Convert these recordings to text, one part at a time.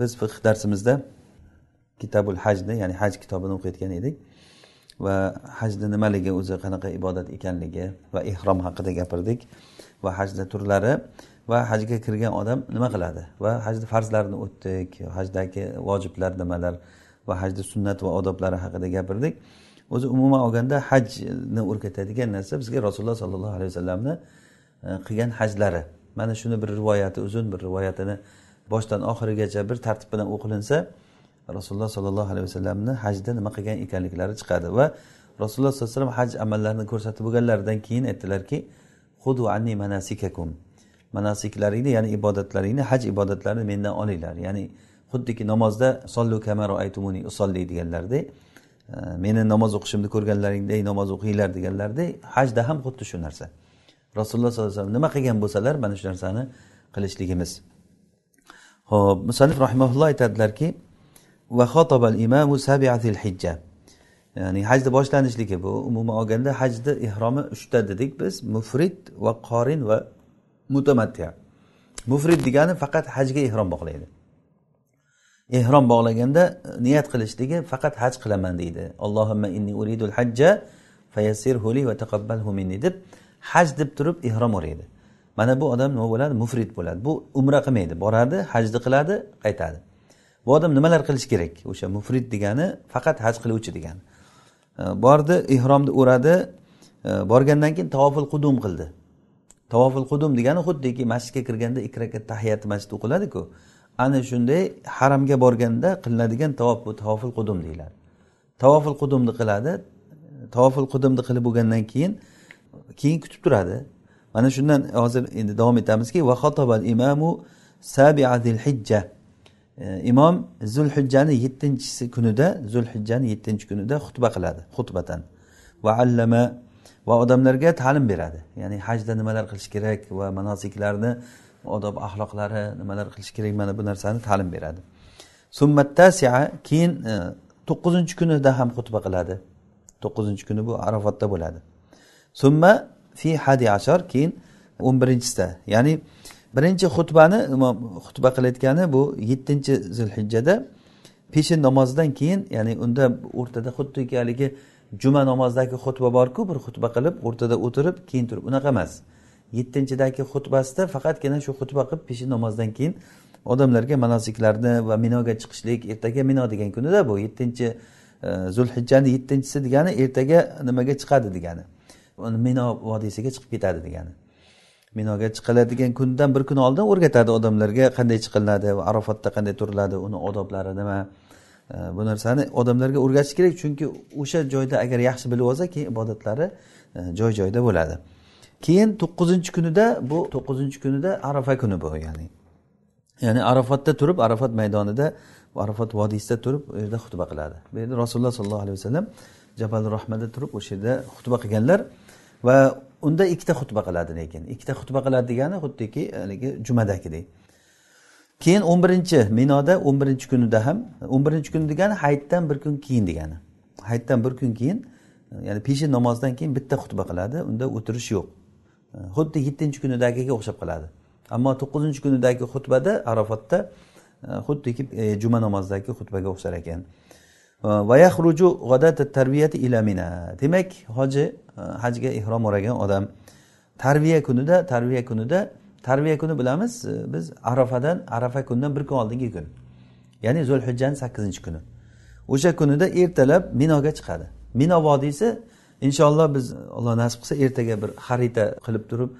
biz fiqh darsimizda kitabul hajni ya'ni haj kitobini o'qiyotgan edik. Va hajni nimaligi o'zi qanaqa ibodat ekanligi va ehrom haqida gapirdik. Va hajni turlari va hajga kirgan odam nima qiladi? Va hajni farzlarini o'tdik hajdagi vojiblar nimalar va hajni sunnat va odoblari haqida gapirdik. O'zi umuman olganda hajni o'rgatadigan narsa bizga rasululloh sollallohu alayhi vasallamni e, qilgan hajlari. Mana shuni bir rivoyati uzun bir rivoyatini boshdan oxirigacha bir tartib bilan o'qilinsa rasululloh sollallohu alayhi vasallamni hajda nima qilgan ekanliklari chiqadi va rasululloh sollallohu alayhi vasallam haj amallarini ko'rsatib bo'lganlaridan keyin aytdilarki hudu anni manasikakum. Manasiklaringni ya'ni ibodatlaringni haj ibodatlarini mendan olinglar. Ya'ni xuddiki namozda sollu kamaro aytumuni usolli deganlaridek meni namoz o'qishimni ko'rganlaringdek namoz o'qinglar deganlaridek hajda ham xuddi shu narsa. Rasululloh sollallohu alayhi vasallam nima qilgan bo'lsalar mana shu narsani qilishligimiz. Ho'p musanif rahimaulloh aytadilarki va imamu sabiatil hijja. Ya'ni hajni boshlanishligi bu umuman olganda hajni ehromi uchta dedik biz mufrid va qorin va mutamattiya mufrid degani faqat hajga ehrom bog'laydi. Ehrom bog'laganda niyat qilishligi faqat haj qilaman deydi. Allohimma inni uridul hajja fayassirhuli va taqabbalhu minni deb haj deb turib ehrom o'raydi. Mana bu odam nima bo'ladi? Mufrid bo'ladi. Bu umra qilmaydi. Boradi hajni qiladi qaytadi. Bu odam nimalar qilishi kerak? O'sha mufrid degani faqat haj qiluvchi degani. Bordi ehromni o'radi borgandan keyin tavoful qudum qildi. Tavoful qudum degani xuddiki masjidga kirganda ikki rakat tahiyati masjid o'qiladiku. Ana shunday haramga borganda qilinadigan tavof bu tavoful qudum deyiladi. Tavoful qudumni qiladi. Tavoful qudumni qilib bo'lgandan keyin keyin kutib turadi. Mana shundan hozir endi davom etamizki va xotobal imamu sabiadil hijja e, imom zulhijjani yettinchisi kunida zulhijjani yettinchi kunida xutba qiladi xutbatan. Va allama va odamlarga ta'lim beradi. Ya'ni hajda nimalar qilish kerak va manosiklarni odob axloqlari nimalar qilish kerak mana bu narsani ta'lim beradi. Summattasia keyin e, to'qqizinchi kunida ham xutba qiladi. To'qqizinchi kuni bu arafotda bo'ladi. Summa fi hadi ashar keyin o'n birinchisida ya'ni birinchi xutbani imom xutba qilayotgani bu yettinchi zulhijjada peshin namozidan keyin ya'ni unda o'rtada xuddiki haligi juma namozidagi xutba borku bir xutba qilib o'rtada o'tirib keyin turib unaqa emas. Yettinchidagi xutbasida faqatgina shu xutba qilib peshin namozidan keyin odamlarga manosiklarni va minoga chiqishlik ertaga mino degan kunida bu yettinchi e, zulhijjani yettinchisi degani ertaga nimaga chiqadi degani. Mino vodiysiga chiqib ketadi degani. Minoga chiqiladigan kundan bir kun oldin o'rgatadi odamlarga qanday chiqiladi va qanday turiladi uni odoblari nima. Bu narsani odamlarga o'rgatish kerak chunki o'sha joyda agar yaxshi bilib olsa keyin ibodatlari e, joy joyida bo'ladi. Keyin to'qqizinchi kunida bu to'qqizinchi kunida arafa kuni bu ya'ni. Ya'ni arafatda turib arafat maydonida arafat vodiysida turib u yerda xutba qiladi. Bu yerda rasululloh sollallohu alayhi vasallam jabal rahmada turib o'sha yerda xutba qilganlar. Va unda ikkita xutba qiladi lekin. Ikkita xutba qiladi degani xuddiki haligi jumadagidek keyin o'n birinchi minoda o'n birinchi kunida ham o'n birinchi kun degani hayitdan bir kun keyin degani. Hayitdan bir kun keyin ya'ni peshin namozidan keyin bitta xutba qiladi unda o'tirish yo'q. Xuddi yettinchi kunidagiga o'xshab qoladi ammo to'qqizinchi kunidagi xutbada arafotda e, xuddiki e, juma namozidagi xutbaga o'xshar ekan. Demak hoji hajga ehrom o'ragan odam tarbiya kunida tarbiya kunida tarbiya kuni bilamiz biz arafadan arafa kunidan bir kun oldingi kun ya'ni zulhijjani sakkizinchi kuni o'sha kunida ertalab minoga chiqadi mino vodiysi inshaalloh biz alloh nasib qilsa ertaga bir xarita qilib turib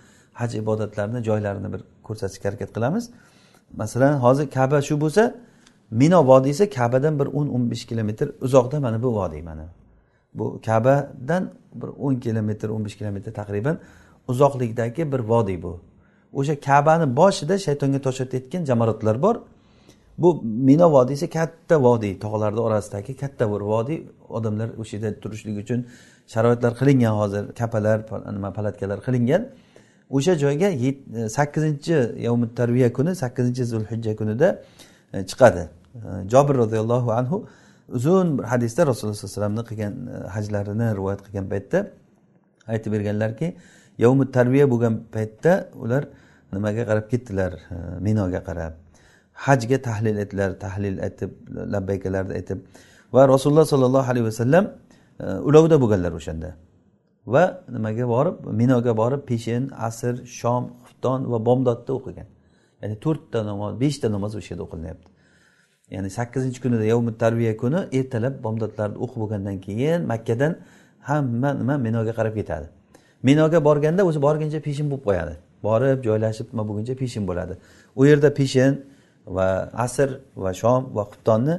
haj ibodatlarini joylarini bir ko'rsatishga harakat qilamiz masalan hozir kaba shu bo'lsa mino vodiysi kabadan bir o'n o'n besh kilometr uzoqda mana bu vodiy mana. Bu kabadan bir o'n kilometr o'n besh kilometr taqriban uzoqlikdagi bir vodiy bu. O'sha kabani boshida shaytonga tosh otayotgan jamoratlar bor. Bu mino vodiysi katta vodiy tog'larni orasidagi katta bir vodiy odamlar o'sha yerda turishlik uchun sharoitlar qilingan hozir kapalar nima palatkalar qilingan. O'sha joyga sakkizinchi yovmi tarbiya kuni sakkizinchi zulhijja kunida E, chiqadi. E, Jobir roziyallohu anhu uzun bir hadisda rasululloh sallallohu alayhi vasallamni qilgan e, hajlarini rivoyat qilgan paytda aytib berganlarki yovmi tarbiya bo'lgan paytda ular nimaga qarab ketdilar? Minoga qarab. Hajga tahlil etdilar tahlil aytib labbaykalarni aytib va rasululloh sollallohu alayhi vasallam ulovda bo'lganlar o'shanda. Va nimaga borib? Minoga borib peshin asr shom xufton va bomdodda o'qigan. Ya'ni to'rtta namoz beshta namoz o'sha yerda o'qilinyapti. Ya'ni sakkizinchi kunida yovmi tarbiya kuni ertalab bomdodlarni o'qib bo'lgandan keyin makkadan hamma nima minoga qarab ketadi. Minoga borganda o'zi borguncha peshin bo'lib qo'yadi. Borib joylashib nima bo'lguncha peshin bo'ladi. U yerda peshin va asr va shom va xuftonni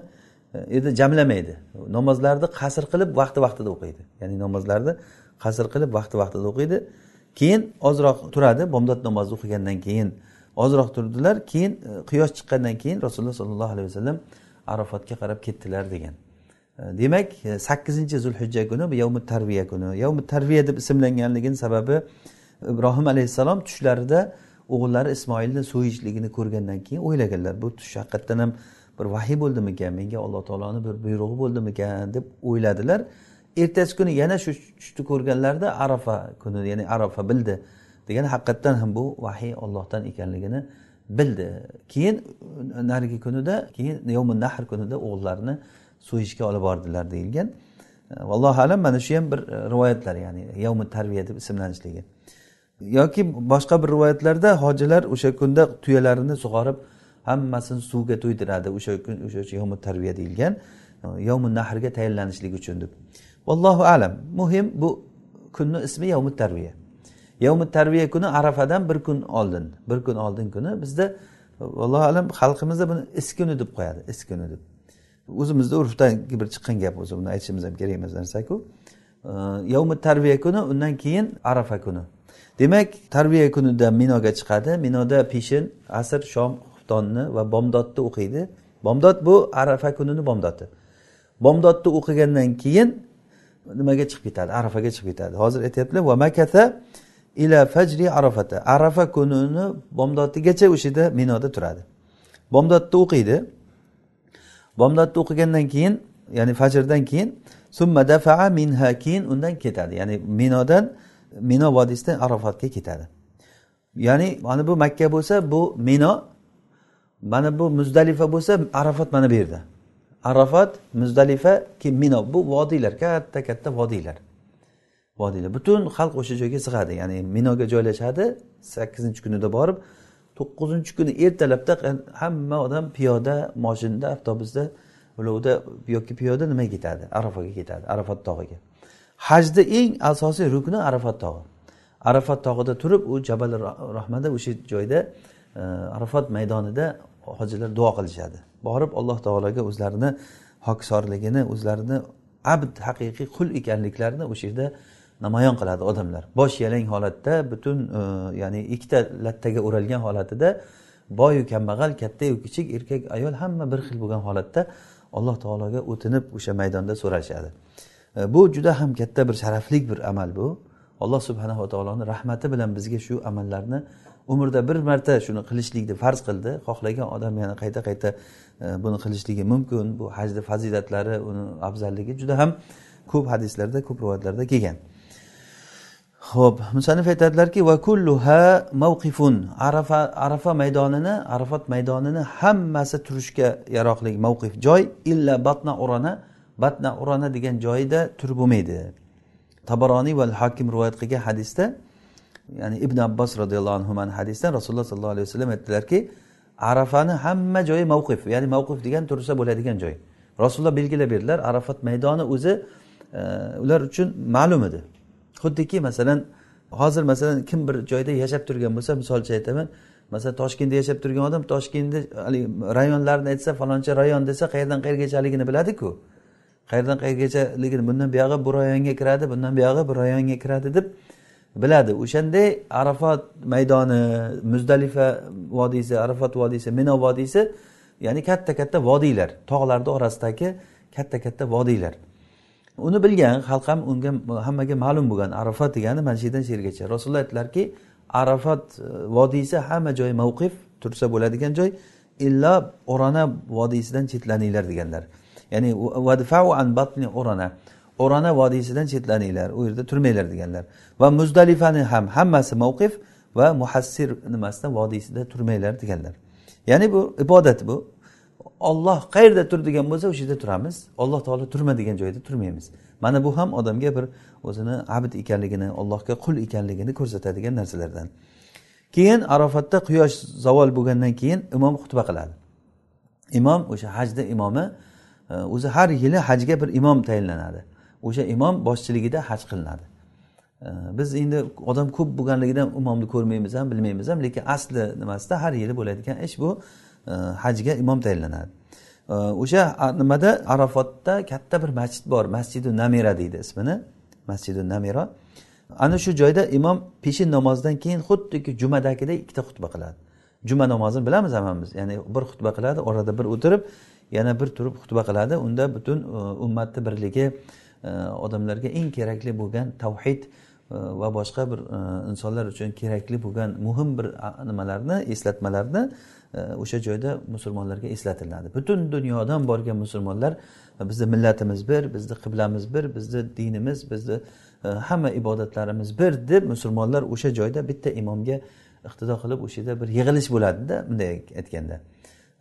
endi jamlamaydi. Namozlarni qasr qilib vaqti vaqtida o'qiydi. Ya'ni namozlarni qasr qilib vaqti vaqtida o'qiydi. Keyin ozroq turadi bomdod namozini o'qigandan keyin ozroq turdilar keyin e, quyosh chiqqandan keyin rasululloh sollallohu alayhi vasallam arafotga qarab ketdilar degan. E, demak e, sakkizinchi zulhijja kuni bu yavmi tarviya kuni. Yavmi tarviya deb ismlanganligini sababi ibrohim alayhissalom tushlarida o'g'illari ismoilni so'yishligini ko'rgandan keyin o'ylaganlar. Bu tush haqiqatdan ham bir vahiy bo'ldimikan? Menga alloh taoloni bir buyrug'i bo'ldimikan? deb o'yladilar. Ertasi kuni yana shu tushni ko'rganlarida arafa kuni ya'ni arafa bildi. Degani haqiqatdan ham bu vahiy ollohdan ekanligini bildi. Keyin narigi kunida keyin yovmi nahr kunida o'g'illarini so'yishga olib bordilar deyilgan. Vallohu alam mana shu ham bir e, rivoyatlar ya'ni yovmi tarbiya deb ismlanishligi. Yoki boshqa bir rivoyatlarda hojilar o'sha kunda tuyalarini sug'orib hammasini suvga to'ydiradi o'sha kun o'sha yovmi tarbiya deyilgan e, yovmi nahrga tayyorlanishlik uchun deb. Vallohu alam muhim bu kunni ismi yovmi tarbiya. Yovmi tarbiya kuni arafadan bir kun oldin. Bir kun oldin kuni bizda allohu alam xalqimizda buni is kuni deb qo'yadi is kuni deb. O'zimizda urfdan bir chiqqan gap o'zi buni aytishimiz ham kerak emas narsaku. Yovmi tarbiya kuni undan keyin arafa kuni. Demak tarbiya kunida minoga chiqadi. Minoda peshin asr shom xuftonni va bomdodni o'qiydi. Bomdod bu arafa kunini bomdodi bomdodni o'qigandan keyin nimaga chiqib ketadi? Arafaga chiqib ketadi. Hozir aytyaptilar va makata ila fajri arafata. Arafa kunini bomdodigacha o'sha yerda minoda turadi. Bomdodda o'qiydi. Bomdodda o'qigandan keyin ya'ni fajrdan keyin summa dafaa minha keyin undan ketadi. Ya'ni minodan mino vodiysidan arafatga ketadi. Ya'ni mana bu makka bo'lsa bu mino mana bu muzdalifa bo'lsa arafat mana bu yerda. Arafat muzdalifa keyin mino. Bu vodiylar katta katta vodiylar. Vodiylar. Butun xalq o'sha joyga sig'adi. Ya'ni minoga joylashadi sakkizinchi kunida borib to'qqizinchi kuni ertalabda hamma odam piyoda moshinada avtobusda ulovda yoki piyoda nimaga ketadi? Arafaga ketadi arafat tog'iga. Hajni eng asosiy rukni arafat tog'i. Arafat tog'ida turib u jabal rahmada o'sha joyda e, arafat maydonida hojilar duo qilishadi. Borib alloh taologa o'zlarini hokisorligini o'zlarini abd haqiqiy qul ekanliklarini o'sha yerda namoyon qiladi odamlar. Bosh yalang holatda butun e, ya'ni ikkita lattaga o'ralgan holatida boyu kambag'al kattayu kichik erkak ayol hamma bir xil bo'lgan holatda alloh taologa o'tinib o'sha maydonda so'rashadi. E, bu juda ham katta bir sharafli bir amal bu. Alloh subhanava taoloni rahmati bilan bizga shu amallarni umrda bir marta shuni qilishlikni farz qildi. Xohlagan odam yana qayta qayta e, buni qilishligi mumkin. Bu hajni fazilatlari uni afzalligi juda ham ko'p hadislarda ko'p rivoyatlarda kelgan. Ho'p musanif aytadilarki va kulluha mavqifun arafa arafa maydonini arafat maydonini hammasi turishga yaroqli mavqif joy illa batna urana batna urana degan joyida turib bo'lmaydi. Tabaroniy va hokim rivoyat qilgan hadisda ya'ni ibn abbos roziyallohu anhu hadisdan rasululloh sollallohu alayhi vasallam aytdilarki arafani hamma joyi mavqif ya'ni mavqif degan tursa bo'ladigan joy. Rasululloh belgilab berdilar arafat maydoni o'zi e, ular uchun ma'lum edi. Xuddiki masalan hozir masalan kim bir joyda yashab turgan bo'lsa misolcha aytaman masalan toshkentda yashab turgan odam toshkentni haligi rayonlarni aytsa faloncha rayon desa qayerdan qayergachaligini biladiku. Qayerdan qayergachaligini bundan buyog'i bu rayonga kiradi bundan buyog'i bu rayonga kiradi deb biladi. O'shanday arafat maydoni muzdalifa vodiysi arafat vodiysi mino vodiysi ya'ni katta katta vodiylar tog'larni orasidagi katta katta vodiylar. Uni bilgan xalq ham unga hammaga ma'lum bo'lgan. Arafat degani mana shu yerdan shu yergacha rasululloh aytdilarki arafat e, vodiysi hamma joyi mavqif tursa bo'ladigan joy illo o'rana vodiysidan chetlaninglar deganlar. Ya'ni vadfau an batni o'rana. O'rana vodiysidan chetlaninglar u yerda turmanglar deganlar. Va muzdalifani ham hammasi mavqif va muhassir nimasida vodiysida turmanglar deganlar. Ya'ni bu ibodat bu. Olloh qayerda tur degan bo'lsa o'sha yerda turamiz. Alloh taolo turma degan joyda turmaymiz. Mana bu ham odamga bir o'zini abd ekanligini allohga qul ekanligini ko'rsatadigan narsalardan. Keyin arofatda quyosh zavol bo'lgandan keyin imom xutba qiladi. Imom o'sha hajni imomi e, o'zi har yili hajga bir imom tayinlanadi. O'sha imom boshchiligida haj qilinadi. E, biz endi odam ko'p bo'lganligidan imomni ko'rmaymiz ham bilmaymiz ham lekin asli nimasida har yili bo'ladigan ish bu. Э, hajga imom tayinlanadi. Э, o'sha nimada? Arafotda katta bir masjid bor. Masjidi namira deydi ismini. Masjidi namira. Ana shu joyda imom peshin namozidan keyin xuddiki jumadagidek ikkita xutba qiladi. Juma namozini bilamiz hammamiz. Ya'ni bir xutba qiladi orada bir o'tirib yana bir turib xutba qiladi. Unda butun e, ummatni birligi e, odamlarga eng kerakli bo'lgan tavhid e, va boshqa bir insonlar uchun kerakli bo'lgan muhim bir nimalarni eslatmalarni o'sha joyda musulmonlarga eslatiladi. Butun dunyodan borgan musulmonlar bizni millatimiz bir bizni qiblamiz bir bizni dinimiz bizni e, hamma ibodatlarimiz bir deb musulmonlar o'sha joyda bitta imomga iqtido qilib o'sha yerda bir yig'ilish bo'ladida bunday aytganda.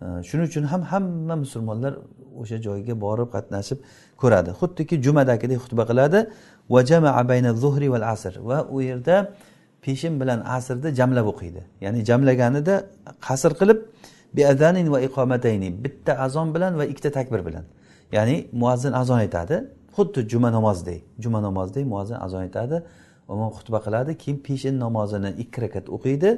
Shuning uchun ham hamma musulmonlar o'sha joyga borib qatnashib ko'radi. Xuddiki jumadagidek xutba qiladi. Val asr va u yerda peshin bilan asrni jamlab o'qiydi. Ya'ni jamlaganida qasr qilib biadanin va iqomatayni bitta azon bilan va ikkita takbir bilan. Ya'ni muazzin azon aytadi xuddi juma namozidek juma namozidek muazzin azon aytadi. Imom xutba qiladi keyin peshin namozini ikki rakat o'qiydi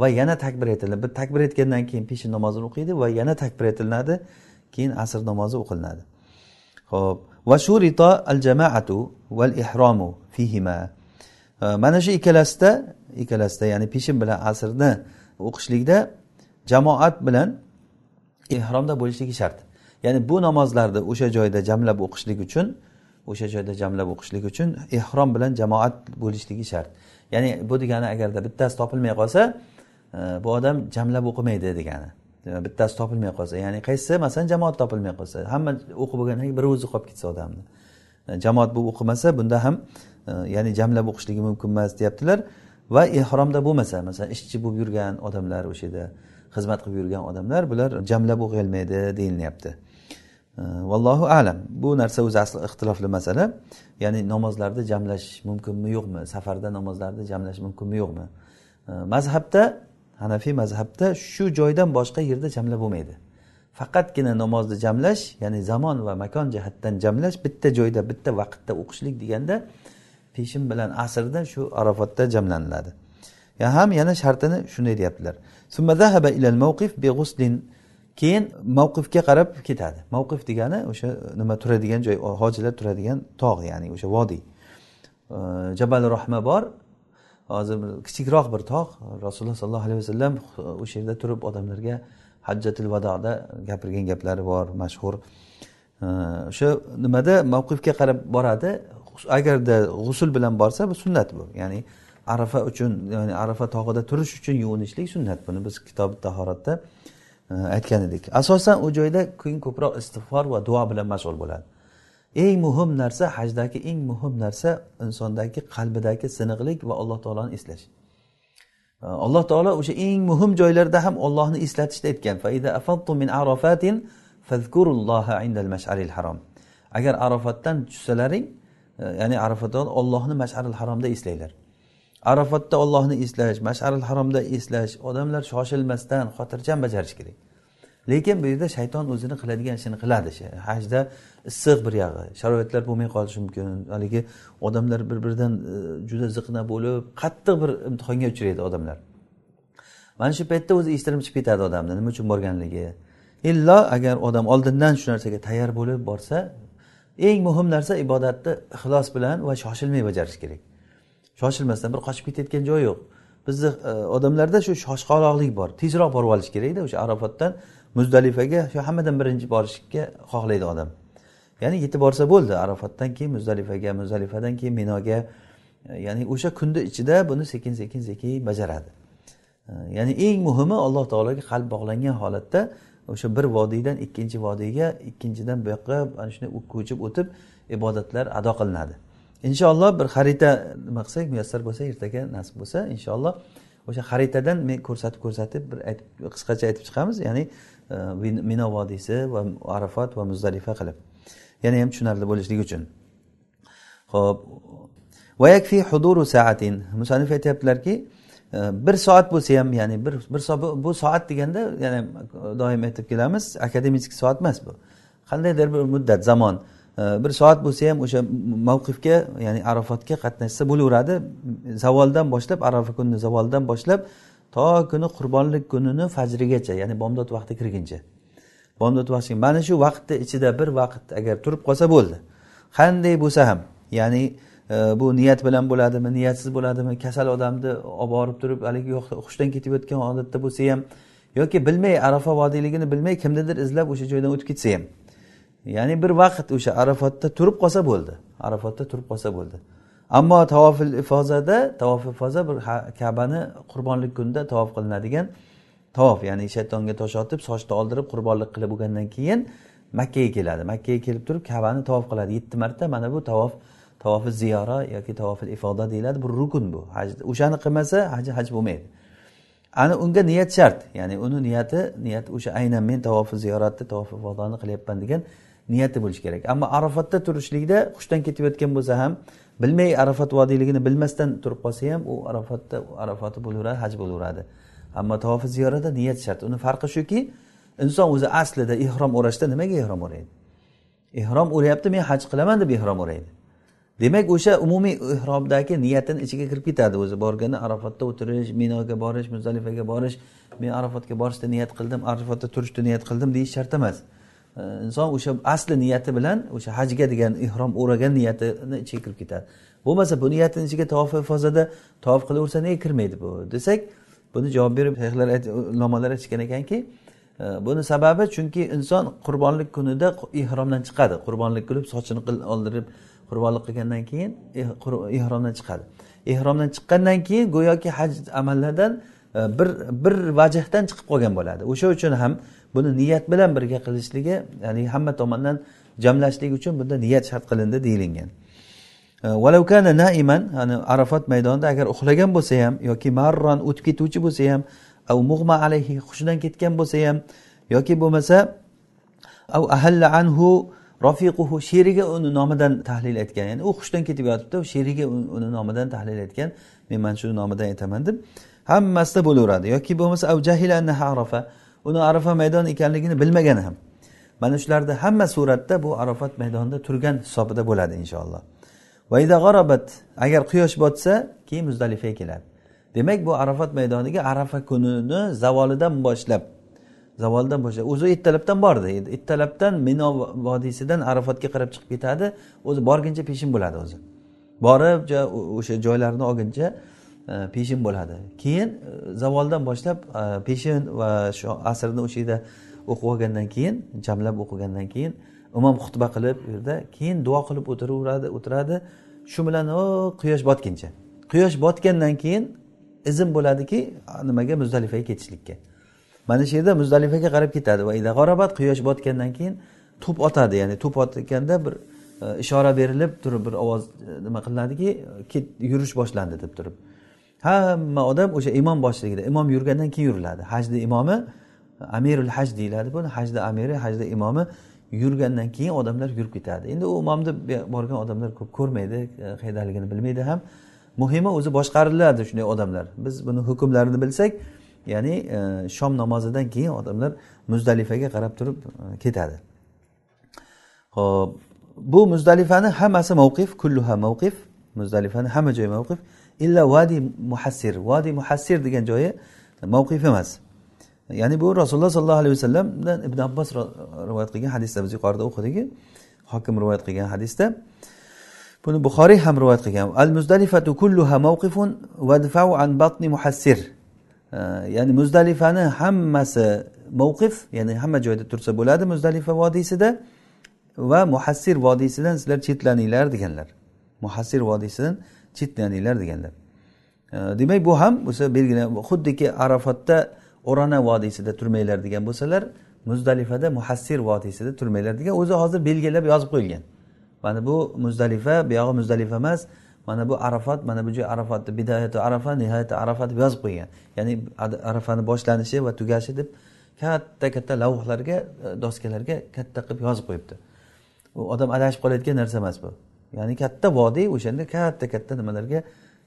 va yana takbir aytiladi. Bir takbir aytgandan keyin peshin namozini o'qiydi va yana takbir aytilinadi keyin asr namozi o'qilinadi. Ho'p va shurito al jamaatu val ihromu fihima. Mana shu ikkalasida ikkalasida ya'ni peshin bilan asrni o'qishlikda jamoat bilan ehromda bo'lishligi shart. Ya'ni bu namozlarni o'sha joyda jamlab o'qishlik uchun o'sha joyda jamlab o'qishlik uchun ehrom bilan jamoat bo'lishligi shart. Ya'ni bu degani agarda bittasi topilmay qolsa e, bu odam jamlab o'qimaydi degani. Bittasi topilmay qolsa ya'ni qaysi masalan jamoat topilmay qolsa hamma o'qib bo'lgandan keyin bir o'zi qolib ketsa odamni. E, jamoat bo'lib o'qimasa bunda ham ya'ni jamlab o'qishligi mumkin emas deyaptilar. Va ehromda bo'lmasa masalan ishchi bo'lib yurgan odamlar o'sha yerda xizmat qilib yurgan odamlar bular jamlab o'qiyolmaydi deyilyapti vallohu alam. Bu narsa o'zi asli ixtilofli masala. Ya'ni namozlarni jamlash mumkinmi yo'qmi? Safarda namozlarni jamlash mumkinmi yo'qmi? Mazhabda hanafiy mazhabda shu joydan boshqa yerda jamlab bo'lmaydi. Faqatgina namozni jamlash ya'ni zamon va makon jihatdan jamlash bitta joyda bitta vaqtda o'qishlik deganda peshin bilan asrda shu arafotda jamlaniladi. Ya ham yana shartini shunday deyaptilar. Keyin mavqifga qarab ketadi. Mavqif degani o'sha nima turadigan joy hojilar turadigan tog' ya'ni o'sha vodiy. Jabal rohma bor. Hozir kichikroq bir tog' rasululloh sollallohu alayhi vasallam o'sha yerda turib odamlarga hajjatil vadoda gapirgan gaplari bor mashhur. O'sha nimada mavqifga qarab boradi? Agarda g'usul bilan borsa bu sunnat bu. Ya'ni arafa uchun ya'ni arafa tog'ida turish uchun yuvinishlik sunnat. Buni biz kitobi tahoratda e, aytgan edik. Asosan u joyda keyin ko'proq istig'for va duo bilan mashg'ul bo'ladi. Eng muhim narsa hajdagi eng muhim narsa insondagi qalbidagi siniqlik va alloh taoloni eslash. E, alloh taolo o'sha eng muhim joylarda ham ollohni eslatishda aytgan. Agar arofatdan tushsalaring ya'ni arafatda ollohni masharil haromda eslanglar arafatda ollohni eslash masharil haromda eslash odamlar shoshilmasdan xotirjam bajarish kerak. Lekin bu yerda shayton o'zini qiladigan ishini qiladi. Hajda issiq bir yog'i sharoitlar bo'lmay qolishi mumkin. Haligi odamlar bir biridan e, juda ziqna bo'lib qattiq bir imtihonga uchraydi odamlar. Mana shu paytda o'zi eshittirib chiqib ketadi odamni. Nima uchun borganligi? Illo agar odam oldindan shu narsaga tayyor bo'lib borsa eng muhim narsa ibodatni ixlos bilan va shoshilmay bajarish kerak. Shoshilmasdan bir qochib ketayotgan joyi yo'q. Bizni e, odamlarda shu shoshqaloqlik bor. Tezroq borib olish kerakda o'sha arafatdan muzdalifaga shu hammadan birinchi borishga xohlaydi odam. Ya'ni yetib borsa bo'ldi arafatdan keyin muzdalifaga muzdalifadan keyin minoga. E, ya'ni o'sha kunni ichida buni sekin sekin sekin bajaradi. E, ya'ni eng muhimi alloh taologa qalb bog'langan holatda o'sha bir vodiydan ikkinchi vodiyga ikkinchidan bu yoqqa ana shunday ko'chib o'tib ibodatlar ado qilinadi. Inshaalloh bir xarita nima qilsak muyassar bo'lsa ertaga nasib bo'lsa inshaalloh o'sha xaritadan men ko'rsatib ko'rsatib bir qisqacha aytib chiqamiz ya'ni e, mino vodiysi va arafat va muzdalifa qilib. Yana ham tushunarli bo'lishligi uchun. Ho'p vayakfi huduru saatin musannif aytyaptilarki bir soat bo'lsa ham ya'ni bir bir soat bu soat deganda ya'ni doim aytib kelamiz akademik soat emas bu. Qandaydir bir muddat zamon. Bir soat bo'lsa ham o'sha mavqifga ya'ni arafotga qatnashsa bo'laveradi. Zavoldan boshlab arafa kunini zavoldan boshlab to kuni qurbonlik kunini fajrigacha ya'ni bomdod vaqti kirguncha. Bomdod vaqti mana shu vaqtni ichida bir vaqt agar turib qolsa bo'ldi. Qanday bo'lsa ham ya'ni bu niyat bilan bo'ladimi niyatsiz bo'ladimi? Kasal odamni olib borib turib haligi hushdan ketib o'tgan holatda bo'lsa ham yoki bilmay arafa vodiyligini bilmay kimnidir izlab o'sha joydan o'tib ketsa ham. Ya'ni bir vaqt o'sha arafatda turib qolsa bo'ldi arafatda turib qolsa bo'ldi. Ammo tavofil ifozada tavof ifoza bir kabani qurbonlik kunida tavof qilinadigan tavof ya'ni shaytonga tosh otib sochni oldirib qurbonlik qilib bo'lgandan keyin makkaga keladi. Makkaga kelib turib kabani tavof qiladi. Yetti marta mana bu tavof tavofi ziyora yoki tavofi ifoda deyiladi. Bir rukun bu. Haj o'shani qilmasa haji haj bo'lmaydi. Ana unga niyat shart. Ya'ni uni niyati niyat o'sha aynan men tavofi ziyoratni tavofi ifodani qilyapman degan niyati bo'lishi kerak. Ammo arafatda turishlikda hushdan ketayotgan bo'lsa ham bilmay arafat vodiyligini bilmasdan turib qolsa ham u arafatda arafati bo'laveradi haj bo'laveradi. Ammo tavofi ziyorada niyat shart. Uni farqi shuki inson o'zi aslida ehrom o'rashda nimaga ehrom o'raydi? Ehrom o'rayapti men haj qilaman deb ehrom o'raydi. Demak o'sha umumiy ehromdagi niyatini ichiga kirib ketadi. O'zi borganda arafatda o'tirish minoga borish muzdalifaga borish men arafatga borishda niyat qildim arafatda turishni niyat qildim deyish shart emas. Inson o'sha asli niyati bilan o'sha hajga degan ehrom o'ragan niyatini ichiga kirib ketadi. Bo'lmasa bu niyatini ichiga tavof ifozada tavof qilaversa nega kirmaydi bu? Desak buni javob berib shayxlar ulamolar aytishgan ekanki e, buni sababi chunki inson qurbonlik kunida ehromdan chiqadi. Qurbonlik qilib sochini oldirib qurbonlik qilgandan keyin eh, ehromdan chiqadi. Ehromdan chiqqandan keyin go'yoki haj amallardan eh, bir bir vajhdan chiqib qolgan bo'ladi. O'sha uchun ham buni niyat bilan birga qilishligi ya'ni hamma tomondan jamlashlik uchun bunda niyat shart qilindi deyilgan. Eh, Valavkana naiman ya'ni arafat maydonida agar uxlagan bo'lsa ham yoki marron o'tib ketuvchi bo'lsa ham av mug'ma alayhi hushidan ketgan bo'lsa ham yoki bo'lmasa av ahalla anhu rofiquhu sherigi uni nomidan tahlil aytgan ya'ni u hushdan ketib yotibdi. Sherigi uni nomidan tahlil aytgan men mana shu nomidan aytaman deb hammasida bo'laveradi. Yoki bo'lmasa arafa. Uni arafa maydon ekanligini bilmagan ham. Mana shularni hamma suratda bu arafat maydonida turgan hisobida bo'ladi inshaalloh. Vaida g'arobat agar quyosh botsa keyin muzdalifaga keladi. Demak bu arafat maydoniga arafa kunini zavolidan boshlab zavoldan boshlab o'zi ertalabdan bordi. Endi ertalabdan mino vodiysidan arafatga qarab chiqib ketadi. O'zi borguncha peshin bo'ladi o'zi. Borib o'sha joylarni olguncha e, peshin bo'ladi. Keyin e, zavoldan boshlab e, peshin va shu asrni o'sha yerda o'qib olgandan keyin jamlab o'qigandan keyin imom xutba qilib u yerda keyin duo qilib o'tiraveradi o'tiradi. Shu bilan o quyosh botguncha. Quyosh botgandan keyin izn bo'ladiki nimaga? Muzdalifaga ketishlikka. Mana shu yerda muzdalifaga qarab ketadi va g'arobat quyosh botgandan keyin to'p otadi. Ya'ni to'p otganda bir e, ishora berilib turib bir ovoz e, nima qilinadiki yurish boshlandi deb turib. Hamma odam o'sha imom boshchiligida imom yurgandan keyin yuriladi. Hajni imomi amirul haj deyiladi buni. Hajni amiri hajni imomi yurgandan keyin odamlar yurib ketadi. Endi u imomni borgan odamlar ko'p ko'rmaydi e, qayerdaligini bilmaydi ham. Muhimi o'zi boshqariladi shunday odamlar. Biz buni hukmlarini bilsak ya'ni e, shom namozidan keyin odamlar muzdalifaga qarab turib e, ketadi. Ho'p bu muzdalifani hammasi mavqif kulluha mavqif muzdalifani hamma joyi mavqif. Illa vadi muhassir. Vadi muhassir degan joyi mavqif emas. Ya'ni bu rasululloh sollallohu alayhi vasallamdan ibn abbos rivoyat qilgan hadisda biz yuqorida o'qidik hokim rivoyat qilgan hadisda. Buni buxoriy ham rivoyat qilgan. Al muzdalifatu kulluha mavqifun vadfau an batni muhassir. Ya'ni muzdalifani hammasi mavqif ya'ni hamma joyda tursa bo'ladi muzdalifa vodiysida va muhassir vodiysidan sizlar chetlaninglar deganlar. Muhassir vodiysidan chetlaninglar deganlar. Demak bu ham o'sha belgilan xuddiki arafatda o'rana vodiysida turmanglar degan bo'lsalar muzdalifada muhassir vodiysida turmanglar degan o'zi hozir belgilab yozib qo'yilgan. Mana bu muzdalifa buyog'i muzdalifa emas mana bu arafat mana bu joy arafatni bidoyati arafa nihoyati arafat deb yozib qo'ygan. Ya'ni arafani boshlanishi va tugashi deb katta katta lavhlarga e, doskalarga katta qilib yozib qo'yibdi. U odam adashib qolayotgan narsa emas bu. Ya'ni katta vodiy o'shanda katta katta nimalarga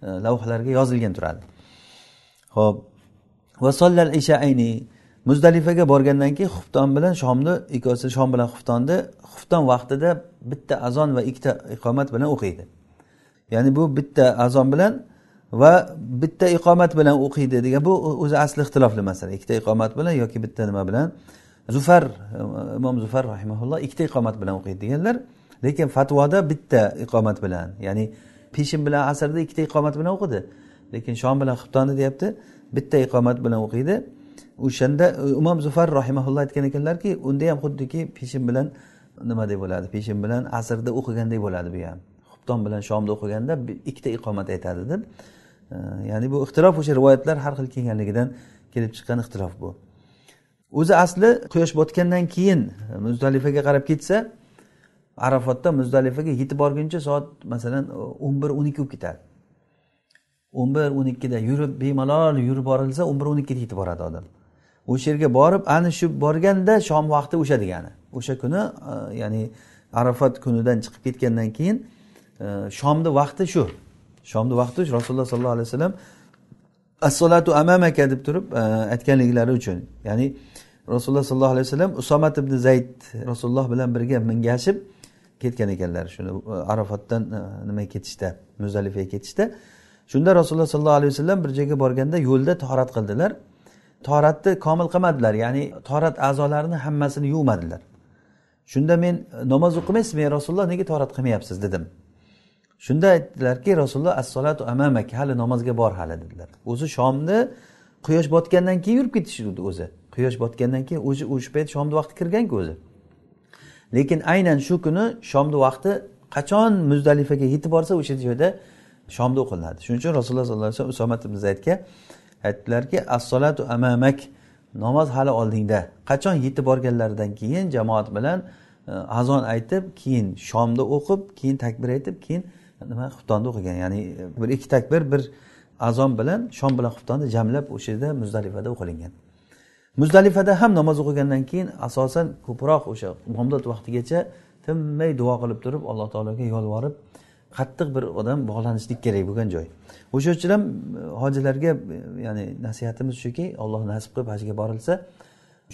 e, lavhalarga yozilgan turadi. Ho'p vasollal ishaayni muzdalifaga borgandan keyin xufton bilan shomni ikkovsi shom bilan xuftonni xufton vaqtida bitta azon va ikkita iqomat bilan o'qiydi. Ya'ni bu bitta azon bilan va bitta iqomat bilan o'qiydi degan bu o'zi asli ixtilofli masala. Ikkita iqomat bilan yoki bitta nima bilan. Zufar imom zufar rahimaulloh ikkita iqomat bilan o'qiydi deganlar lekin fatvoda bitta iqomat bilan ya'ni peshin bilan asrda ikkita iqomat bilan o'qidi lekin shom bilan xuftonni deyapti bitta iqomat bilan o'qiydi. O'shanda imom zufar rahimaulloh aytgan ekanlarki unda ham xuddiki peshin bilan nimaday bo'ladi peshin bilan asrda o'qiganday bo'ladi bu ham. Xufton bilan shomda o'qiganda ikkita iqomat aytadi deb e, ya'ni bu ixtirof o'sha rivoyatlar har xil kelganligidan kelib chiqqan ixtirof bu. O'zi asli quyosh botgandan keyin e, muzdalifaga qarab ketsa arafotda muzdalifaga yetib borguncha soat masalan e, o'n bir o'n ikki bo'lib ketadi. o'n bir o'n ikkida yurib bemalol yurib borilsa o'n bir o'n ikkida yetib boradi odam o'sha yerga borib ana shu borganda shom vaqti o'sha degani. O'sha kuni ya'ni arafat kunidan chiqib ketgandan keyin shomni vaqti shu shomni vaqti rasululloh sollallohu alayhi vasallam assolatu amamaka deb turib e, aytganliklari uchun. Ya'ni rasululloh sollallohu alayhi vasallam usomat ibn zayd rasululloh bilan birga mingashib ketgan ekanlar. Shuni e, arafatdan e, nimaga ketishda muzalifaga ketishda. Shunda rasululloh sollallohu alayhi vasallam bir joyga borganda yo'lda torat qildilar. Toratni komil qilmadilar. Ya'ni torat a'zolarini hammasini yuvmadilar. Shunda men namoz o'qimaysizmi rasululloh? Nega torat qilmayapsiz? dedim. Shunda aytdilarki rasululloh assolatu amamak hali namozga bor hali dedilar. O'zi shomni quyosh botgandan keyin yurib ketishdi o'zi. Quyosh botgandan keyin o'zi o'sha payt shomni vaqti kirganku o'zi. Lekin aynan shu kuni shomni vaqti qachon muzdalifaga yetib borsa o'sha joyda shomda o'qilinadi. Shuning uchun rasululloh sollallohu alayhi vasallam usomat ibn zaydga aytdilarki assolatu amamak namoz hali oldingda. Qachon yetib borganlaridan keyin jamoat bilan e, azon aytib keyin shomda o'qib keyin takbir aytib keyin nima xuftonni o'qigan ya'ni bir ikki takbir bir azon bilan shom bilan xuftonni jamlab o'sha yerda muzdalifada o'qilingan. Muzdalifada ham namoz o'qigandan keyin asosan ko'proq o'sha bomdod vaqtigacha tinmay duo qilib turib alloh taologa yolvorib qattiq bir odam bog'lanishlik kerak bo'lgan joy. O'sha uchun ham e, hojilarga e, ya'ni nasihatimiz shuki alloh nasib qilib hajga borilsa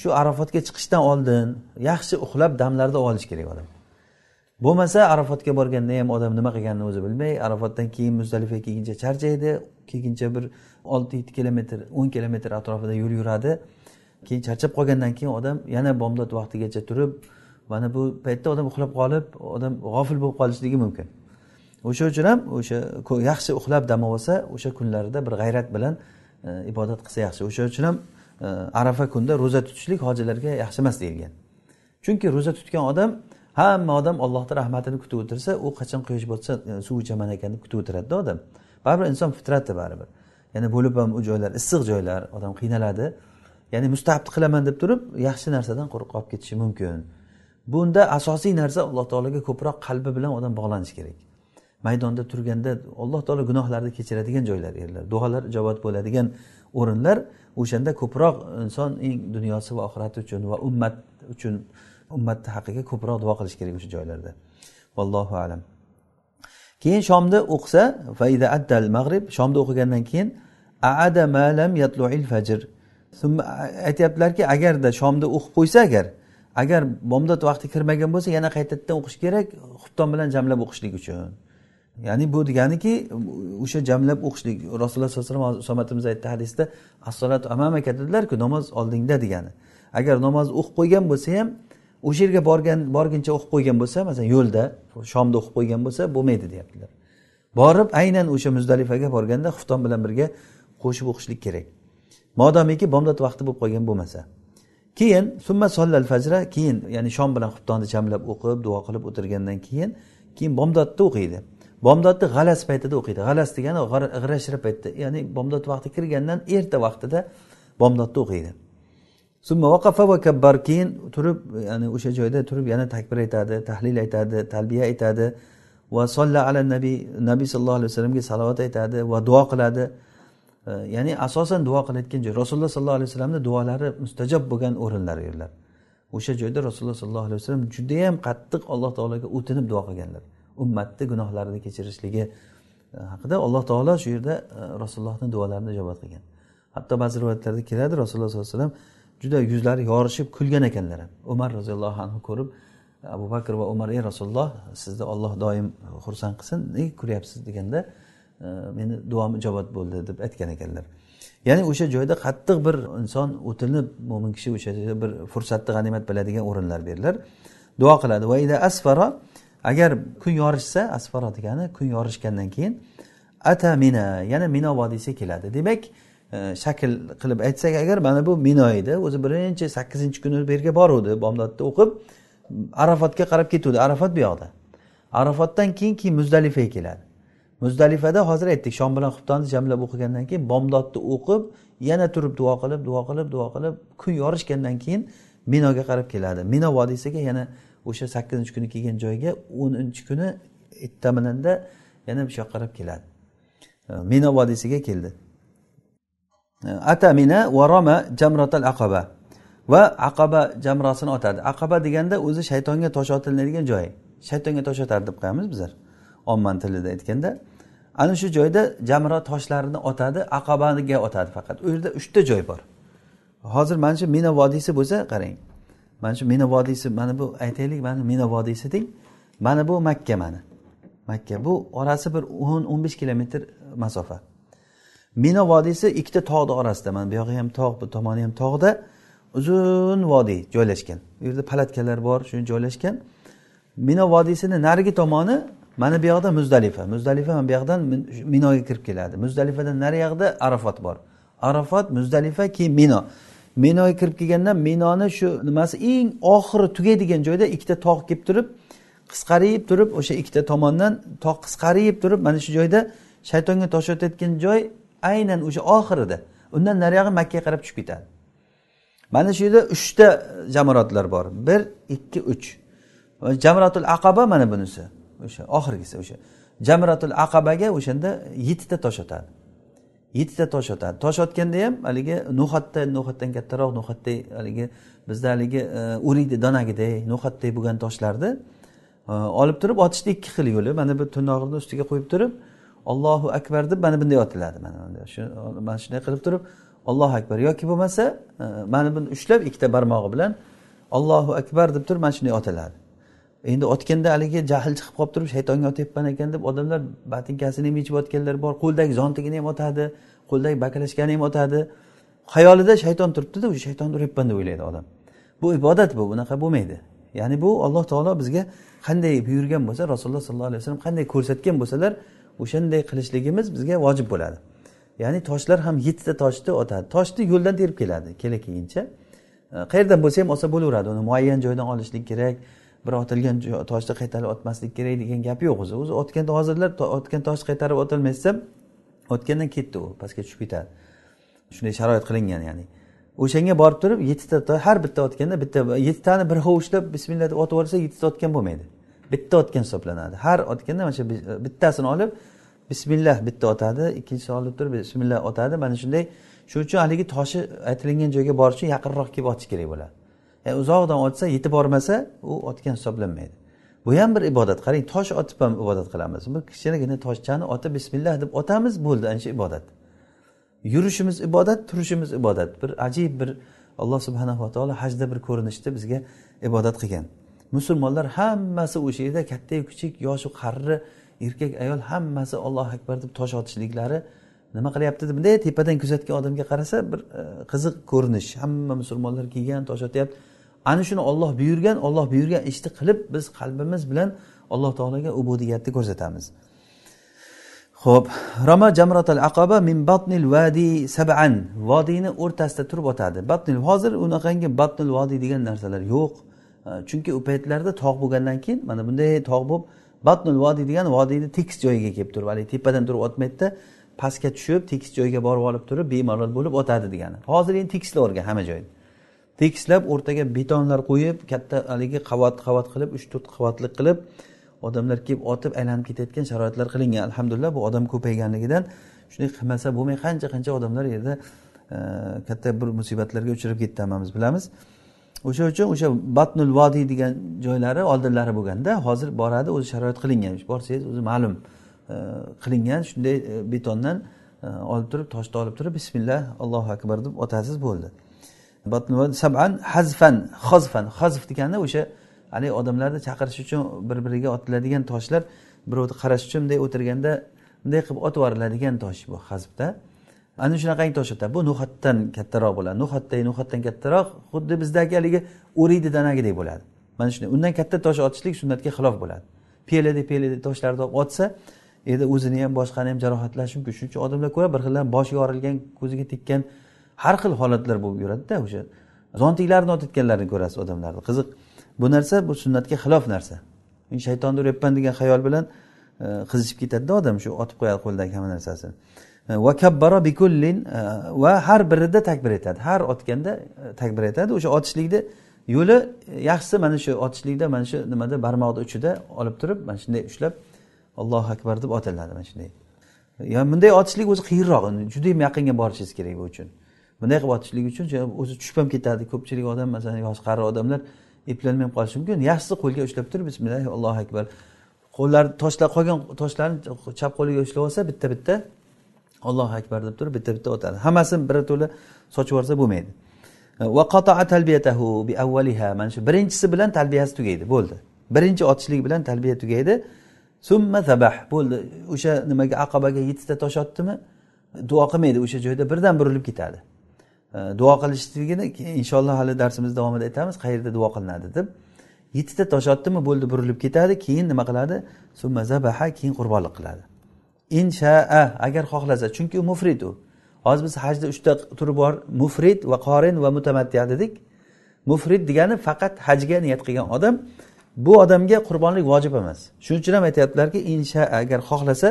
shu arafotga chiqishdan oldin yaxshi uxlab damlarda olish kerak odam. Bo'lmasa arafotga borganda ham odam nima qilganini o'zi bilmay arafotdan keyin muzdalifaga kelguncha charchaydi kelguncha bir olti yetti kilometr o'n kilometr atrofida yo'l yuradi. Keyin charchab qolgandan keyin odam yana bomdod vaqtigacha turib mana bu paytda odam uxlab qolib odam g'ofil bo'lib qolishligi mumkin. O'sha uchun ham o'sha yaxshi uxlab dam olsa o'sha kunlarida bir g'ayrat bilan e, ibodat qilsa yaxshi. O'sha uchun ham e, arafa kunda ro'za tutishlik hojilarga yaxshi emas deyilgan. Chunki ro'za tutgan odam hamma odam allohni rahmatini kutib o'tirsa u qachon quyosh botsa suv ichaman ekan deb kutib o'tiradida odam. Baribir inson fitrati baribir. Ya'ni bo'lib ham u joylar issiq joylar odam qiynaladi. Ya'ni mustahabni qilaman deb turib yaxshi narsadan quruq qolib ketishi mumkin. Bunda asosiy narsa alloh taologa ko'proq qalbi bilan odam bog'lanishi kerak. Maydonda turganda alloh taolo gunohlarni kechiradigan joylar yerlar duolar ijobat bo'ladigan o'rinlar o'shanda ko'proq inson eng dunyosi va oxirati uchun va ummat uchun ummatni haqqiga ko'proq duo qilish kerak o'sha joylarda. Vallohu alam. Keyin shomni o'qisa faida addal mag'rib shomni o'qigandan keyin aada malam yatluil fajr aytyaptilarki agarda shomda o'qib qo'ysa agar agar bomdod vaqti kirmagan bo'lsa yana qaytadan o'qish kerak xufton bilan jamlab o'qishlik uchun. Ya'ni bu deganiki o'sha jamlab o'qishlik rasululloh sallallohu alayhi vasallam somatimiz aytdi hadisda assolatu amamaka dedilarku namoz oldingda degani. Agar namozni o'qib qo'ygan bo'lsa ham o'sha yerga borgan borguncha o'qib qo'ygan bo'lsa masalan yo'lda shomda o'qib qo'ygan bo'lsa bo'lmaydi deyaptilar. Borib aynan o'sha muzdalifaga borganda xufton bilan birga qo'shib o'qishlik kerak. Modomiki bomdod vaqti bo'lib qolgan bo'lmasa. Keyin summa sollal fajra keyin ya'ni shom bilan xuftonni jamlab o'qib duo qilib o'tirgandan keyin keyin bomdodni o'qiydi. Bomdodni g'alas paytida o'qiydi. G'alas degani g'ira shira paytda ya'ni bomdod vaqti kirgandan erta vaqtida bomdodni o'qiydi. Summa vaqafa va kabbar keyin turib ya'ni o'sha joyda turib yana takbir aytadi tahlil aytadi talbiya aytadi va solla ala nabiy nabiy sallallohu alayhi vasallamga salovat aytadi va duo qiladi. Ya'ni asosan duo qilayotgan joy. Rasululloh sollallohu alayhi vasallamni duolari mustajob bo'lgan o'rinlar yerlar. O'sha joyda rasululloh sollallohu alayhi vasallam judayam qattiq alloh taologa o'tinib duo qilganlar. Ummatni gunohlarini kechirishligi e, haqida alloh taolo shu yerda e, rasulullohni duolarini ijobat qilgan. Hatto ba'zi rivoyatlarda keladi rasululloh sollallohu alayhi vasallam juda yuzlari yorishib kulgan ekanlar ham. Umar roziyallohu anhu ko'rib abu bakr va umar ey rasululloh sizni olloh doim xursand qilsin nega kulyapsiz deganda e, meni duom ijobat bo'ldi deb aytgan ekanlar. Ya'ni o'sha joyda qattiq bir inson o'tinib mo'min kishi o'sha joyda bir fursatni g'animat biladigan o'rinlar berilar duo qiladi va ida asfaro agar kun yorishsa asfaro degani kun yorishgandan keyin ata mina yana mino vodiysiga keladi. Demak shakl qilib aytsak agar mana bu minoyda o'zi birinchi sakkizinchi kuni bu yerga boruvdi bomdodda o'qib arafatga qarab ketuvdi. Arafat bu yoqda. Arafatdan keyin keyin muzdalifaga keladi. Muzdalifada hozir aytdik shom bilan xuftonni jamlab o'qigandan keyin bomdodni o'qib yana turib duo qilib duo qilib duo qilib kun yorishgandan keyin minoga qarab keladi. Mino vodiysiga yana o'sha sakkizinchi kuni kelgan joyga o'ninchi kuni ittaminanda yana shu yoqqa qarab keladi. Mino vodiysiga keldi. Atamina va roma jamratal aqaba. Va aqaba jamrosini otadi. Aqaba deganda o'zi shaytonga tosh otilinadigan joy. Shaytonga tosh otadi deb qo'yamiz bizlar. Ommani tilida aytganda ana shu joyda jamro toshlarini otadi aqabaga otadi faqat. U yerda uchta joy bor. Hozir mana shu mina vodiysi bo'lsa qarang. Mana shu mina vodiysi mana bu aytaylik mana mina vodiysi deng. Mana bu makka mana. Makka bu orasi bir o'n o'n besh kilometr masofa. Mina vodiysi ikkita tog'ni orasida. Mana bu yog'i ham tog' bu tomoni ham tog'da uzun vodiy joylashgan. U yerda palatkalar bor shu joylashgan. Mina vodiysini narigi tomoni mana bu yoqda muzdalifa. Muzdalifa mana bu yoqdan minoga kirib keladi. Muzdalifadan nariyog'ida arafot bor. Arafot muzdalifa keyin mino. Minoga kirib kelganda minoni shu nimasi eng oxiri tugaydigan joyda ikkita tog' kelib turib qisqarib turib o'sha ikkita tomondan tog' qisqarib turib mana shu joyda shaytonga tosh otayotgan joy aynan o'sha oxirida. Undan nariyog'i makkaga qarab tushib ketadi. Mana shu yerda uchta jamoratlar bor. Bir ikki uch. Jamratul aqaba mana bunisi. O'sha oxirgisi o'sha. Jamratul aqabaga o'shanda yettita tosh otadi. Yettita tosh otadi. Tosh otganda ham haligi no'xatda no'xatdan kattaroq no'xatday haligi bizda haligi e, o'riydi donagidek donagiday no'xatday bo'lgan toshlarni e, olib turib otishni ikki xil yo'li. Mana bu tirnog'ini ustiga qo'yib turib ollohu akbar deb mana bunday otiladi mana shu mana shunday qilib turib ollohu akbar. Yoki bo'lmasa e, mana buni ushlab ikkita barmog'i bilan ollohu akbar deb turib mana shunday otiladi endi otganda haligi jahl chiqib qolib turib shaytonga otyapman ekan deb odamlar botinkasini ham yechib otganlar bor. Qo'ldagi zontigini ham otadi qo'ldagi bakalashkani ham otadi. Xayolida shayton turibdida o'sha shaytonni uryapman deb o'ylaydi odam. Bu ibodat bu bunaqa bo'lmaydi. Ya'ni bu alloh taolo bizga qanday buyurgan bo'lsa rasululloh sollallohu alayhi vasallam qanday ko'rsatgan bo'lsalar o'shanday qilishligimiz bizga vojib bo'ladi. Ya'ni toshlar ham yettita toshni otadi. Toshni yo'ldan terib keladi kela keyincha. E, qayerdan bo'lsa ham olsa bo'laveradi. Uni muayyan joydan olishlik kerak bir otilgan toshni qaytarib otmaslik kerak degan gap yo'q o'zi. O'zi otganda hozirlar otgan toshni qaytarib otilmasa otgandan ketdi u pastga tushib ketadi. Shunday sharoit qilingan ya'ni. O'shanga borib turib yettita har bitta otganda bitta yettitani bir hovuchlab bismillah deb otib yuborsa yettita otgan bo'lmaydi. Bitta otgan hisoblanadi. Har otganda mana shu bittasini olib bismillah bitta otadi ikkinchisini olib turib bismillah otadi. Mana shunday shuning uchun haligi toshi aytilingan joyga borish uchun yaqinroq kelib otish kerak bo'ladi. Ya'ni uzoqdan otsa yetib bormasa u otgan hisoblanmaydi. Bu ham bir ibodat. Qarang tosh otib ham ibodat qilamiz. Bir kichkinagina toshchani otib bismillah deb otamiz bo'ldi ana shu ibodat. Yurishimiz ibodat turishimiz ibodat. Bir ajib bir alloh subhanava taolo hajda bir ko'rinishda bizga ibodat qilgan. Musulmonlar hammasi o'sha yerda kattayu kichik yoshu qari erkak ayol hammasi ollohu akbar deb tosh otishliklari nima qilyapti deb bunday tepadan kuzatgan odamga qarasa bir e, qiziq ko'rinish. Hamma musulmonlar kelgan tosh otyapti. Ana shuni olloh buyurgan olloh buyurgan ishni qilib biz qalbimiz bilan alloh taologa ubudiyatni ko'rsatamiz. Ho'p rama jamratal aqaba min batnil vadi sab'an. Vodiyni o'rtasida turib otadi. Batnil hozir unaqangi batnil vodiy degan narsalar yo'q. Chunki u paytlarda tog' bo'lgandan keyin mana bunday tog' bo'lib batnul vodiy degan vodiyni tekis joyiga kelib turib haligi tepadan turib otmaydida pastga tushib tekis joyga borib olib turib bemalol bo'lib otadi degani. Hozir endi tekislavergan hamma joyni tekislab o'rtaga betonlar qo'yib katta haligi qavat qavat qilib uch to'rt qavatlik qilib odamlar kelib otib aylanib ketayotgan sharoitlar qilingan. Alhamdulillah bu odam ko'payganligidan shunday qilmasa bo'lmay qancha qancha odamlar yerda e, katta bir musibatlarga uchrab ketdi hammamiz bilamiz. O'sha uchun o'sha batnul vodiy degan joylari oldinlari bo'lganda hozir boradi o'zi sharoit qilingan. Borsangiz o'zi ma'lum e, qilingan. Shunday e, betondan e, olib turib toshni olib turib bismillah allohu akbar deb otasiz bo'ldi. Saban hazfan hozfan hozf degani o'sha haligi odamlarni chaqirish uchun bir biriga otiladigan toshlar birovni qarash uchun bunday o'tirganda bunday qilib otib yuboriladigan tosh bu hazbda ana shunaqangi tosh otadi bu no'xatdan kattaroq bo'ladi. No'xatday no'xatdan kattaroq xuddi bizdagi haligi o'riydi danagidek bo'ladi. Mana shunday. Undan katta tosh otishlik sunnatga xilof bo'ladi. Piyalada piyalada toshlarni olib otsa endi o'zini ham boshqani ham jarohatlashi mumkin shuning uchun odamlar ko'ra bir xillar boshiga yorilgan ko'ziga tekkan har xil holatlar bo'lib yuradida o'sha. Zontiklarni otayotganlarini ko'rasiz odamlarni. Qiziq. Bu narsa bu sunnatga xilof narsa. Shaytonni uryapman degan xayol bilan e, qizishib ketadida odam shu otib qo'yadi qo'lidagi hamma narsasini. Va kabbara bikullin e, va har birida takbir aytadi har otganda e, takbir aytadi o'sha otishlikni yo'li yaxshisi mana shu otishlikda mana shu nimada barmoqni uchida olib turib mana shunday ushlab allohu akbar deb otiladi mana shunday. Yani bunday otishlik o'zi qiyinroq judayam yaqinga borishingiz kerak bu uchun. Bunday qilib otishlik uchun o'zi tushib ham ketadi. Ko'pchilik odam masalan yoshi qari odamlar eplanmay ham qolishi mumkin. Yaxshisi qo'lga ushlab turib bismillah allohu akbar. Qo'llari toshlar qolgan toshlarni chap qo'liga ushlab olsa bitta bitta allohu akbar deb turib bitta bitta otadi hammasini birato'la sochib yuborsa bo'lmaydi. Mana shu birinchisi bilan talbiyasi tugaydi. Bo'ldi. Birinchi otishlik bilan talbiya tugaydi. Summa zabah. Bo'ldi. O'sha nimaga aqabaga yettita tosh otdimi? Duo qilmaydi. O'sha joyda birdan burilib ketadi. E, duo qilishligini inshaalloh hali darsimiz davomida aytamiz qayerda duo qilinadi deb. Yettita tosh otdimi? Bo'ldi burilib ketadi. Keyin nima qiladi? Summa zabaha keyin qurbonlik qiladi. Inshaa agar xohlasa. Chunki u mufrid u. Hozir biz hajda uchta turi bor mufrid va qorin va mutamaddiya dedik. Mufrid degani faqat hajga niyat qilgan odam. Bu odamga qurbonlik vojib emas. Shuning uchun ham aytyaptilarki insha agar xohlasa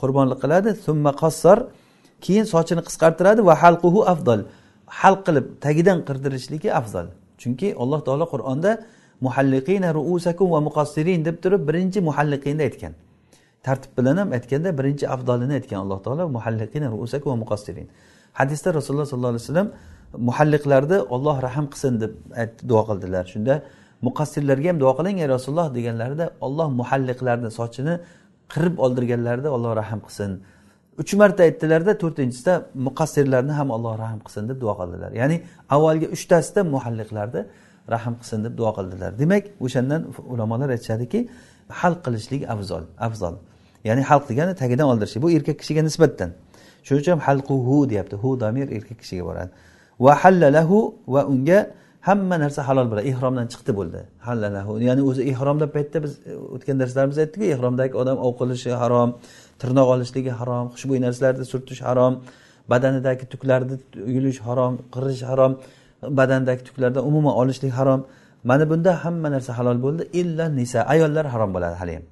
qurbonlik qiladi. Summa qassar keyin sochini qisqartiradi va halquhu afdal. Halq qilib tagidan qirdirishligi afzal. Chunki alloh taolo qur'onda muhalliqina ruusakum va muqassirin deb turib birinchi muhalliqinni aytgan. Tartib bilan ham aytganda birinchi afdolini aytgan alloh taolo muhalliqina ruusakum va muqassirin. Hadisda rasululloh sollallohu alayhi vasallam muhalliqlarni olloh rahm qilsin deb duo qildilar. Shunda muqassirlarga ham duo qiling ey rasululloh deganlarida olloh muhalliqlarni sochini qirib oldirganlarida olloh rahm qilsin. Uch marta aytdilarda to'rtinchisida muqassirlarni ham alloh rahm qilsin deb duo qildilar. Ya'ni avvalgi uchtasida muhalliqlarni rahm qilsin deb duo qildilar. Demak o'shandan ulamolar aytishadiki hal qilishlik afzal afzal ya'ni halq degani tagidan oldirishlik bu erkak kishiga nisbatan. Shuning uchun ham halquhu deyapti. Hu damir erkak kishiga boradi. Va hallalahu va unga hamma narsa halol bo'ladi. Ehromdan chiqdi bo'ldi. Hallalahu ya'ni o'zi ehromda paytda biz e, o'tgan darslarimizda aytdikku ehromdagi odam ov qilishi harom tirnoq olishligi harom xushbo'y narsalarni surtish harom badanidagi tuklarni yulish harom qirish harom badandagi tuklardan umuman olishlik harom. Mana bunda hamma narsa halol bo'ldi. Illa nisa. Ayollar harom bo'ladi haliyam.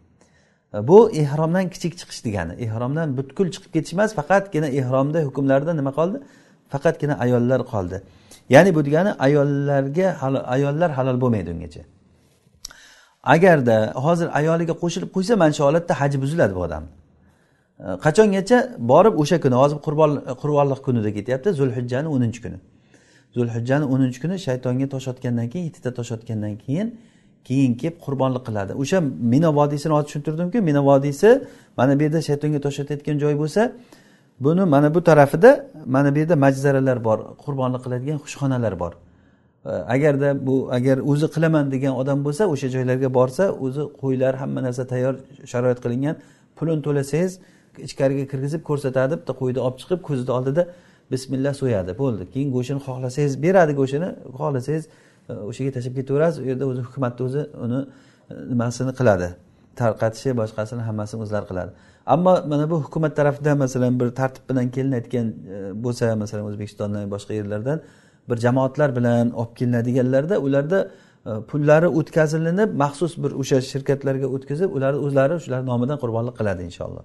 E, bu ehromdan kichik chiqish degani. Ehromdan butkul chiqib ketish emas faqatgina ehromda hukmlarida nima qoldi? Faqatgina ayollar qoldi. Ya'ni bu degani ayollarga ayollar halol bo'lmaydi ungacha. Agarda hozir ayoliga qo'shilib qo'ysa mana shu holatda haji buziladi bu odamni e, qachongacha? Borib o'sha kuni hozir qurbon qurbonliq kunida ketyapti zulhijjani o'ninchi kuni. Zulhijjani o'ninchi kuni shaytonga tosh otgandan keyin yettita tosh otgandan keyin keyin kelib qurbonlik qiladi. O'sha mino vodiysini hozir tushuntirdimku mino vodiysi mana bu yerda shaytonga tosh otayotgan joy bo'lsa buni mana bu tarafida mana bu yerda majzaralar bor qurbonlik qiladigan xushxonalar bor. Agarda bu agar o'zi qilaman degan odam bo'lsa o'sha joylarga borsa o'zi qo'ylar hamma narsa tayyor sharoit qilingan pulini to'lasangiz ichkariga kirgizib ko'rsatadi bitta qo'yni olib chiqib ko'zini oldida bismillah so'yadi. Bo'ldi. Keyin go'shtini xohlasangiz beradi go'shtini xohlasangiz o'sha yerga tashlab ketaverasiz. U yerda o'zi hukumatni o'zi uni e, nimasini qiladi. Tarqatishi boshqasini hammasini o'zlari qiladi. Ammo mana bu hukumat tarafidan masalan bir tartib bilan kelinayotgan e, bo'lsa masalan o'zbekistondan boshqa yerlardan bir jamoatlar bilan olib kelinadiganlarda ularda e, pullari o'tkazilinib maxsus bir o'sha shirkatlarga o'tkazib ularni o'zlari shular nomidan qurbonlik qiladi inshaalloh.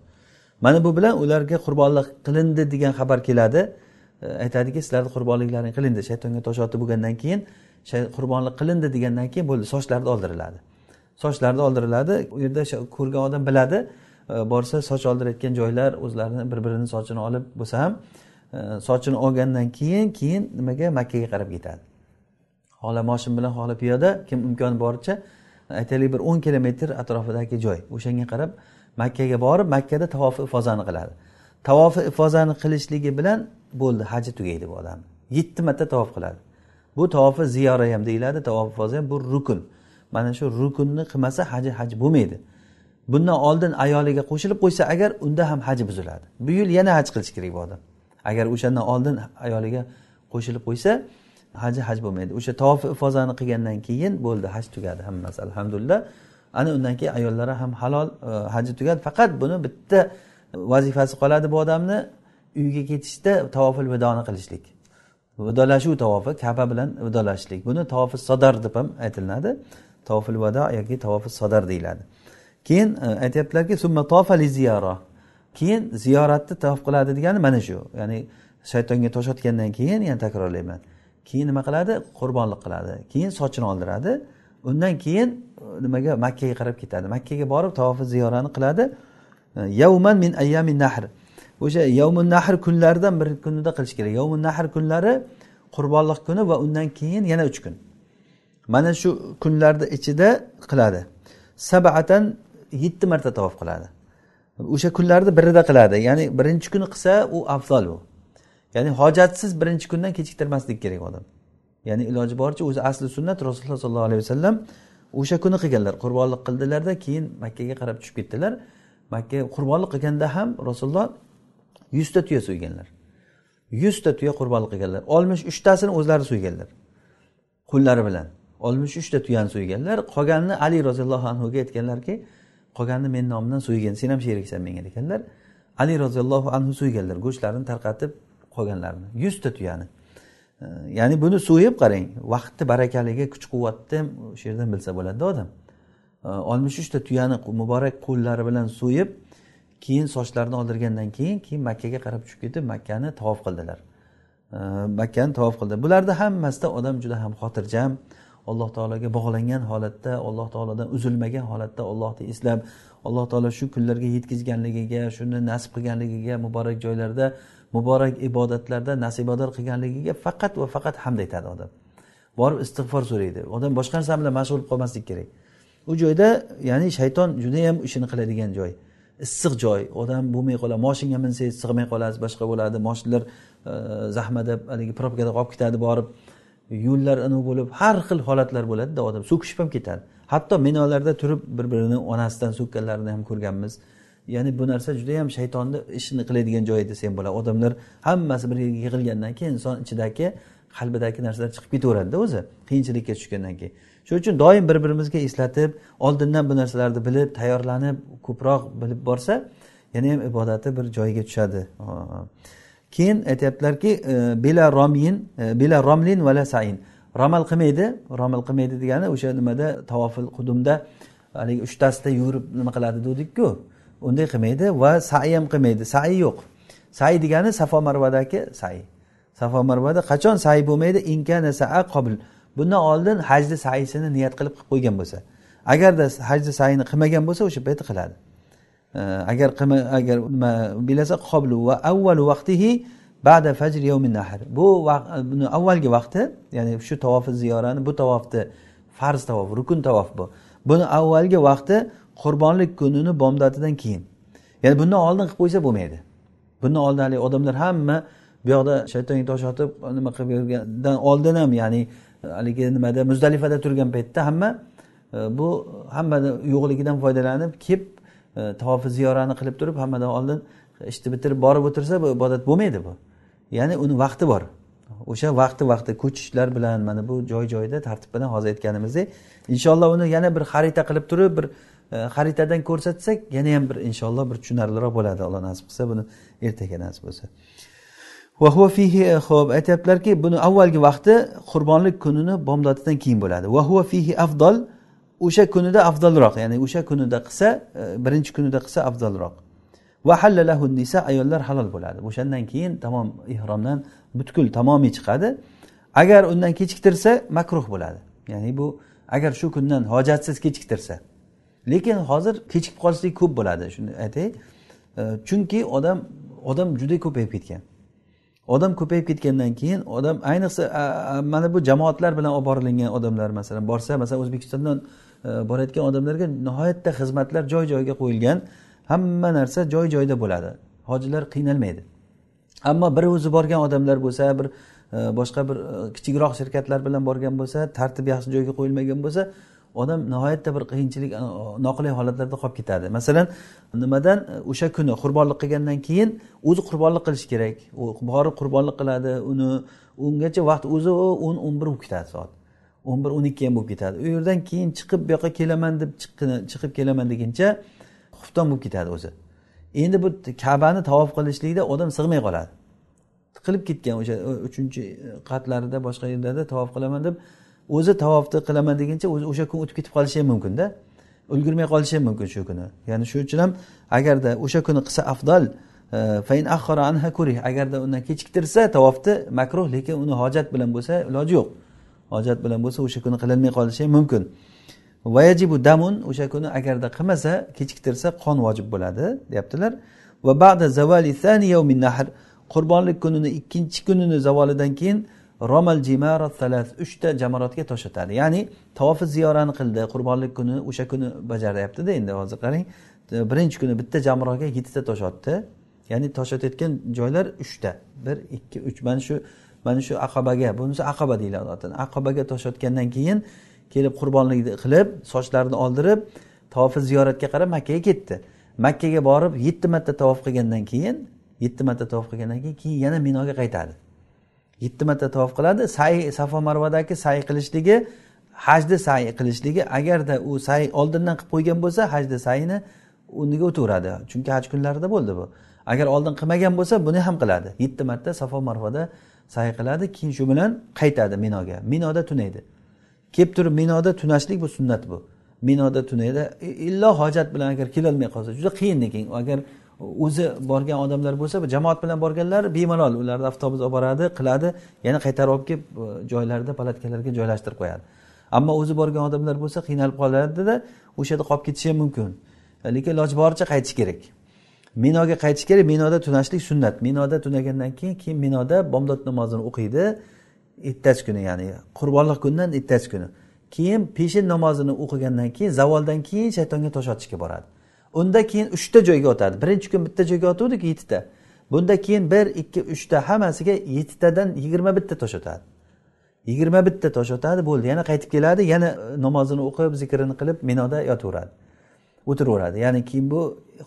Mana bu bilan ularga qurbonlik qilindi degan xabar keladi. Aytadiki sizlarni qurbonliklaring qilindi. Shaytonga tosh otib bo'lgandan keyin qurbonlik qilindi degandan keyin bo'ldi sochlarni oldiriladi. Sochlarni oldiriladi u yerda ko'rgan odam biladi e, borsa soch oldirayotgan joylar o'zlarini bir birini sochini olib bo'lsa ham e, sochini olgandan keyin keyin nimaga makkaga qarab ketadi. Xohla moshin bilan xohla piyoda kim imkoni boricha aytaylik bir o'n kilometr atrofidagi joy. O'shanga qarab makkaga borib makkada tavofi ifozani qiladi. Tavofi ifozani qilishligi bilan bo'ldi haji tugaydi bu odam. Yetti marta tavof qiladi. Bu tavofi ziyora ham deyiladi tavof ham bu rukun. Mana shu rukunni qilmasa haji haj bo'lmaydi. Bundan oldin ayoliga qo'shilib qo'ysa agar unda ham haji buziladi. Bu yil yana haj qilish kerak bu odam. Agar o'shandan oldin ayoliga qo'shilib qo'ysa haji haj bo'lmaydi. O'sha tavof ifozani qilgandan keyin bo'ldi haj tugadi hammasi alhamdulillah. Ana undan keyin ayollari ham halol e, haji tugadi. Faqat buni bitta vazifasi qoladi bu odamni. Uyga ketishda tavofil vidoni qilishlik. Vidolashuv tavofi kaba bilan vidolashishlik buni tavofi sadar deb ham aytilinadi. Tavofil vado yoki tavofi sadar deyiladi. Keyin e, aytyaptilarki summa tofali ziyoro keyin ziyoratni tavof qiladi degani mana shu. Ya'ni shaytonga tosh otgandan keyin yana takrorlayman. Keyin nima qiladi? Qurbonlik qiladi. Keyin sochini oldiradi. Undan keyin e, nimaga? Makkaga qarab ketadi. Makkaga borib tavofi ziyorani qiladi. E, Yavman min ayyamin nahr. O'sha yavmun nahr kunlaridan bir kunida qilish kerak. Yavmun nahr kunlari qurbonlik kuni va undan keyin yana uch kun. Mana shu kunlarni ichida qiladi. Sabatan yetti marta tavof qiladi. O'sha kunlarni birida qiladi. Ya'ni birinchi kuni qilsa u afzal u ya'ni hojatsiz birinchi kundan kechiktirmaslik kerak odam. Ya'ni iloji boricha o'zi asli sunnat rasululloh sollallohu alayhi vasallam o'sha kuni qilganlar. Qurbonlik qildilarda keyin makkaga qarab tushib ketdilar. Makka qurbonlik qilganda ham rasululloh yuzta tuya so'yganlar yuzta tuya qurbonlik qilganlar. Oltmish uchtasini o'zlari so'yganlar qo'llari bilan. Oltmish uchta tuyani so'yganlar qolganini ali roziyallohu anhuga aytganlarki qolganini meni nomimdan so'ygin sen ham sheriksan menga deganlar. Ali roziyallohu anhu so'yganlar go'shtlarini tarqatib qolganlarini. Yuzta tuyani. Ya'ni buni so'yib qarang. Vaqtni barakaligi kuch quvvatni o'sha yerdan bilsa bo'ladida odam. Oltmish uchta tuyani muborak qo'llari bilan so'yib keyin sochlarini oldirgandan keyin keyin makkaga qarab tushib ketib makkani tavof qildilar. Makkani tavof qildi. Bularni hammasida odam juda ham xotirjam alloh taologa bog'langan holatda alloh taolodan uzilmagan holatda allohni eslab alloh taolo shu kunlarga yetkazganligiga shuni nasib qilganligiga muborak joylarda muborak ibodatlarda nasibador qilganligiga faqat va faqat hamd aytadi odam. Borib istig'for so'raydi. Odam boshqa narsa bilan mashg'ul bo'lib qolmaslik kerak. U joyda ya'ni shayton judayam ishini qiladigan joy. Issiq joy. Odam bo'lmay qoladi moshinga minsangiz sig'may qolasiz boshqa bo'ladi. Moshinlar e, zahmada haligi probkada qolib ketadi borib yo'llar anavi bo'lib har xil holatlar bo'ladida odam. So'kishib ham ketadi. Hatto minolarda turib bir birini onasidan so'kkanlarini ham ko'rganmiz. Ya'ni bu narsa juda yam shaytonni ishini qiladigan joy desam bo'ladi. Odamlar hammasi bir yerga yig'ilgandan keyin inson ichidagi qalbidagi narsalar chiqib ketaveradida o'zi. Qiyinchilikka tushgandan keyin. Shuning uchun doim bir birimizga eslatib oldindan bu narsalarni bilib tayyorlanib ko'proq bilib borsa yana ham ibodati bir joyiga tushadi. Keyin aytyaptilarki e, bila romyin e, bila romlin vala sain romal qilmaydi romal qilmaydi degani o'sha nimada tavofil qudumda haligi uchtasida yurib nima qiladi degdikku unday qilmaydi va sai ham qilmaydi. Sai yo'q. Sai degani safo marvadagi sai. Safo marvada qachon sai bo'lmaydi? Inkana saa qobil bundan oldin hajni saisini niyat qilib qilib qo'ygan bo'lsa. Agarda hajni sayini qilmagan bo'lsa o'sha payti qiladi. Agar agar nima bilasa qoblu va avvalu vaqtihi ba'da fajr yawmin nahr bu buni avvalgi vaqti ya'ni shu tavofi ziyorani bu tavofni farz tavof rukun tavof bu. Buni avvalgi vaqti qurbonlik kunini bomdodidan keyin. Ya'ni bundan oldin qilib qo'ysa bo'lmaydi. Bundan oldin haligi odamlar hamma bu yoqda shaytonga tosh otib nima qilib yurgandan oldin ham ya'ni haligi nimada muzdalifada turgan paytda hamma e, bu hammani yo'qligidan foydalanib kelib e, tavofi ziyorani qilib turib hammadan oldin ishni bitirib borib o'tirsa bu ibodat bo'lmaydi bu. Ya'ni uni vaqti bor. O'sha vaqti vaqti ko'chishlar bilan mana bu joy joyida tartib bilan hozir aytganimizdek inshaalloh uni yana bir xarita qilib turib bir e, xaritadan ko'rsatsak yana ham bir inshaalloh bir tushunarliroq bo'ladi alloh nasib qilsa buni ertaga nasib bo'lsa ho'p e, aytyaptilarki buni avvalgi vaqti qurbonlik kunini bomdodidan keyin bo'ladi. Vahuva fihi afdol o'sha kunida afzalroq ya'ni o'sha kunida qilsa e, birinchi kunida qilsa afzalroq va nisa ayollar halol bo'ladi. O'shandan keyin tamom ihromdan butkul tamomiy chiqadi. Agar undan kechiktirsa makruh bo'ladi. Ya'ni bu agar shu kundan hojatsiz kechiktirsa. Lekin hozir kechikib qolishlik ko'p bo'ladi shuni aytay. E, chunki odam odam juda ko'payib ketgan. Odam ko'payib ketgandan keyin odam ayniqsa mana bu jamoatlar bilan olib borilingan odamlar masalan borsa masalan o'zbekistondan e, borayotgan odamlarga nihoyatda xizmatlar joy joyiga qo'yilgan hamma narsa joy joyida bo'ladi. Hojilar qiynalmaydi. Ammo bir o'zi borgan odamlar bo'lsa bir e, boshqa bir e, kichikroq shirkatlar bilan borgan bo'lsa tartib yaxshi joyga qo'yilmagan bo'lsa odam nihoyatda bir qiyinchilik e, noqulay holatlarda qolib ketadi. Masalan nimadan e, o'sha kuni qurbonlik qilgandan keyin o'zi qurbonlik qilishi kerak. U borib qurbonlik qiladi uni ungacha vaqt o'zi o'n o'n bir bo'lib ketadi soat. O'n bir o'n ikki ham bo'lib ketadi. U yerdan keyin chiqib bu yoqqa kelaman deb chiqib kelaman deguncha xufton bo'lib ketadi o'zi. Endi bu kabani tavof qilishlikda odam sig'may qoladi. Tiqilib ketgan o'sha e, uchinchi qatlarida boshqa yerlarda tavof qilaman deb o'zi tavofni qilaman deguncha o'zi o'sha kun o'tib ketib qolishi ham mumkinda ulgurmay qolishi ham mumkin shu kuni. Ya'ni shuning uchun ham agarda o'sha kuni qilsa afzal e, agarda undan kechiktirsa tavofni makruh lekin uni hojat bilan bo'lsa iloji yo'q. Hojat bilan bo'lsa o'sha kuni qilinmay qolishi ham mumkin. Vayajibu damun o'sha kuni agarda qilmasa kechiktirsa qon vojib bo'ladi deyaptilar. Va ba'da zavali nahr qurbonlik kunini ikkinchi kunini zavolidan keyin romal jimara salas uchta jamoratga tosh otadi ya'ni tavofi ziyorani qildi qurbonlik kuni o'sha kuni bajaryaptida endi hozir qarang. Birinchi kuni bitta jamrohga yettita tosh otdi ya'ni tosh otayotgan joylar uchta. Bir ikki uch. Mana shu mana shu aqabaga bunisi aqaba deyiladi aqabaga tosh otgandan keyin kelib qurbonlikni qilib sochlarini oldirib tavofi ziyoratga qarab makkaga ketdi. Makkaga borib yetti marta tavof qilgandan keyin yetti marta tavof qilgandan keyin keyin yana minoga qaytadi. Yetti marta tavof qiladi. Say safo marvadagi say qilishligi hajni say qilishligi agarda u say oldindan qilib qo'ygan bo'lsa hajni sayini uniga o'taveradi chunki haj kunlarida bo'ldi bu. Agar oldin qilmagan bo'lsa buni ham qiladi. Yetti marta safo marvada say qiladi keyin shu bilan qaytadi minoga. Minoda tunaydi. Kelib turib minoda tunashlik bu sunnat bu. Minoda tunaydi. Illo hojat bilan agar kelolmay qolsa juda qiyin lekin agar o'zi borgan odamlar bo'lsa jamoat bilan borganlar bemalol ularni avtobus olib boradi qiladi yana qaytarib olib kelib e, joylarida palatkalarga joylashtirib qo'yadi. Ammo o'zi borgan odamlar bo'lsa qiynalib qoladida o'sha yerda qolib ketishi ham mumkin. E, lekin iloji boricha qaytish kerak. Minoga qaytish kerak minoda tunashlik sunnat. Minoda tunagandan keyin keyin minoda bomdod namozini o'qiydi ertasi kuni ya'ni qurbonlik kunidan ertasi kuni. Keyin peshin namozini o'qigandan keyin zavoldan keyin shaytonga tosh otishga boradi. Unda keyin uchta joyga otadi. Birinchi kun bitta joyga otuvdik yettita. Bunda keyin bir ikki uchta hammasiga yettitadan yigirma bitta tosh otadi. Yigirma bitta tosh otadi bo'ldi. Yana qaytib keladi yana e, namozini o'qib zikrini qilib minoda yotaveradi. O'tiraveradi. Ya'ni keyin bu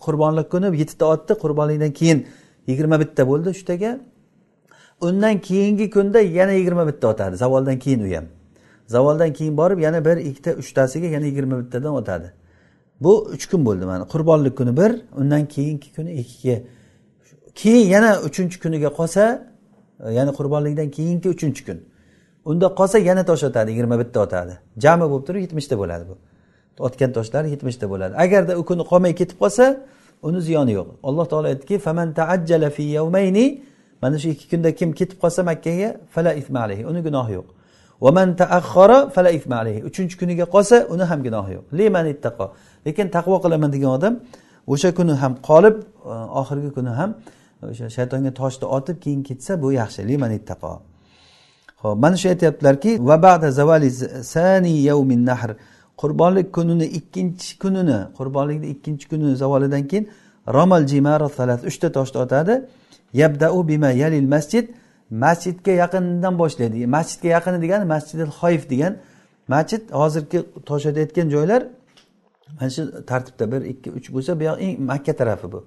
qurbonlik kuni yettita otdi qurbonlikdan keyin yigirma bitta bo'ldi uchtaga. Undan keyingi kunda yana yigirma bitta otadi. Zavoldan keyin u ham. Zavoldan keyin borib yana bir ikkita uchtasiga yana yigirma bittadan otadi. Bu uch kun bo'ldi mana. Qurbonlik kuni bir undan keyingi kuni ikkiga. Keyin yana uchinchi kuniga qolsa e, ya'ni qurbonlikdan keyingi uchinchi kun. Unda qolsa yana tosh otadi yigirma bitta otadi. Jami bo'lib turib yetmishta bo'ladi bu. Otgan toshlari yetmishta bo'ladi. Agarda u kuni qolmay ketib qolsa uni ziyoni yo'q. Alloh taolo aytdiki faman taajjala fi yawmayni mana shu ikki kunda kim ketib qolsa makkaga fala isma alayhi uni gunohi yo'q. Vaman taakhara fala isma alayhi uchinchi kuniga qolsa uni ham gunohi yo'q. Liman ittaqo lekin taqvo qilaman degan odam o'sha kuni ham qolib e, oxirgi kuni ham o'sha shaytonga toshni otib keyin ketsa bu yaxshi liman ittaqo ho'p mana shu aytyaptilarki va ba'da zavali sani yavmin nahr. Qurbonlik kunini ikkinchi kunini qurbonlikni ikkinchi kunini zavolidan keyin romal jimara salat uchta toshni otadi. Yabdau bima yalil masjid. Masjidga yaqindan boshlaydi. Masjidga yaqini degani masjidil xoyif degan masjid. Hozirgi toshada aytgan joylar mana shu tartibda bir ikki uch bo'lsa bu yoq eng makka tarafi bu.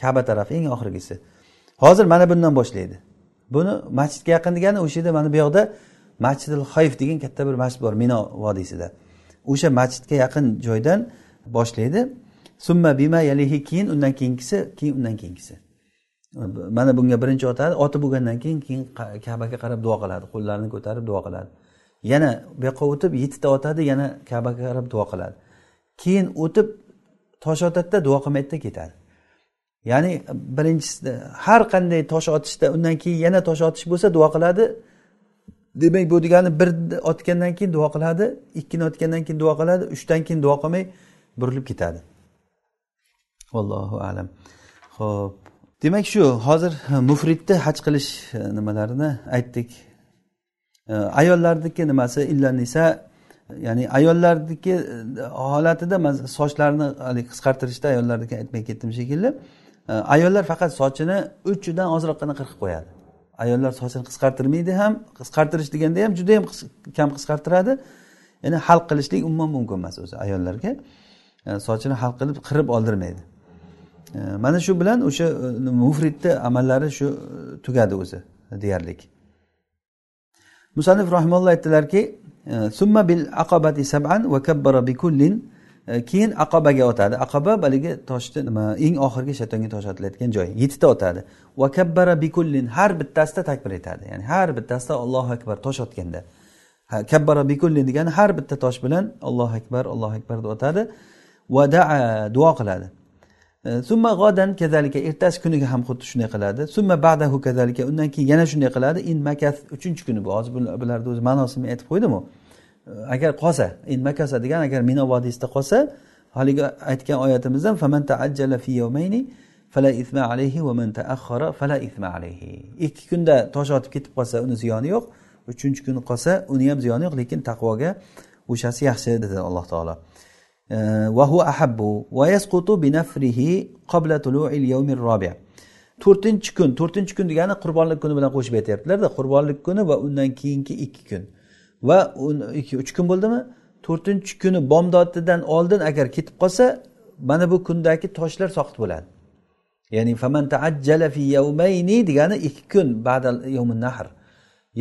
Kaba tarafi eng oxirgisi. Hozir mana bundan boshlaydi. Buni masjidga yaqin degani o'sha yerda mana bu yoqda masjidil xoyif degan katta bir masjid bor mino vodiysida o'sha masjidga yaqin joydan boshlaydi. Summa bima yalihi keyin undan keyingisi keyin undan keyingisi. Mana bunga birinchi otadi oti bo'lgandan keyin keyin kabaga qarab duo qiladi qo'llarini ko'tarib duo qiladi. Yana bu yoqqa o'tib yettita otadi yana kabaga qarab duo qiladi. Keyin o'tib tosh otadida duo qilmaydida ketadi. Ya'ni birinchisida har qanday tosh otishda undan keyin yana tosh otish bo'lsa duo qiladi. Demak bu degani bir otgandan keyin duo qiladi ikkini otgandan keyin duo qiladi uchdan keyin duo qilmay burilib ketadi. Allohu alam. Ho'p demak shu hozir e, mufridni haj qilish e, nimalarini aytdik. E, ayollarniki nimasi illa nisa ya'ni ayollarniki e, holatida holatida sochlarini haligi qisqartirishda ayollarniki aytmay ketdim shekilli e, ayollar faqat sochini uchidan ozroqgina qirqib qo'yadi. Ayollar sochini qisqartirmaydi ham qisqartirish deganda ham juda yam kam qisqartiradi. Ya'ni halq qilishlik umuman mumkin emas o'zi ayollarga. E, sochini halq qilib qirib oldirmaydi. Mana shu bilan o'sha e, mufridni amallari shu tugadi o'zi deyarlik. Musannif rahimalloh aytdilarki summa bil aqabati sab'an va kabbara bi kullin. Keyin aqobaga otadi. Aqoba haligi toshni nima eng oxirgi shaytonga tosh otilayotgan joy yettita otadi. Va kabbara bi kullin har bittasida takbir aytadi ya'ni har bittasida allohu akbar tosh otganda. Kabbara bi kullin degani har bitta tosh bilan allohu akbar allohu akbar deb otadi. Va daa duo qiladi. E, summa g'odan kazalika ertasi kuniga ham xuddi shunday qiladi. Summa ba'dahu kazalika undan keyin yana shunday qiladi. In makas uchinchi kuni bu. Hozir bularni o'zi ma'nosini aytib qo'ydimu? E, agar qolsa in makasa degan agar mino vodiysida qolsa haligi aytgan oyatimizdan faman taajjala fi yawmayni fala isma alayhi va man taakhara fala isma alayhi. Ikki kunda tosh otib ketib qolsa uni ziyoni yo'q. Uchinchi kuni qolsa uni ham ziyoni yo'q lekin taqvoga o'shasi yaxshi dedi alloh taolo. to'rtinchi kun to'rtinchi kun degani qurbonlik kuni bilan qo'shib aytyaptilarda qurbonlik kuni va undan keyingi ikki kun. Va ikki uch kun bo'ldimi? To'rtinchi kuni bomdodidan oldin agar ketib qolsa mana bu kundagi toshlar soqit bo'ladi. Ya'ni faman taajjala fi yawmayni degani ikki kun badal yovmin nahr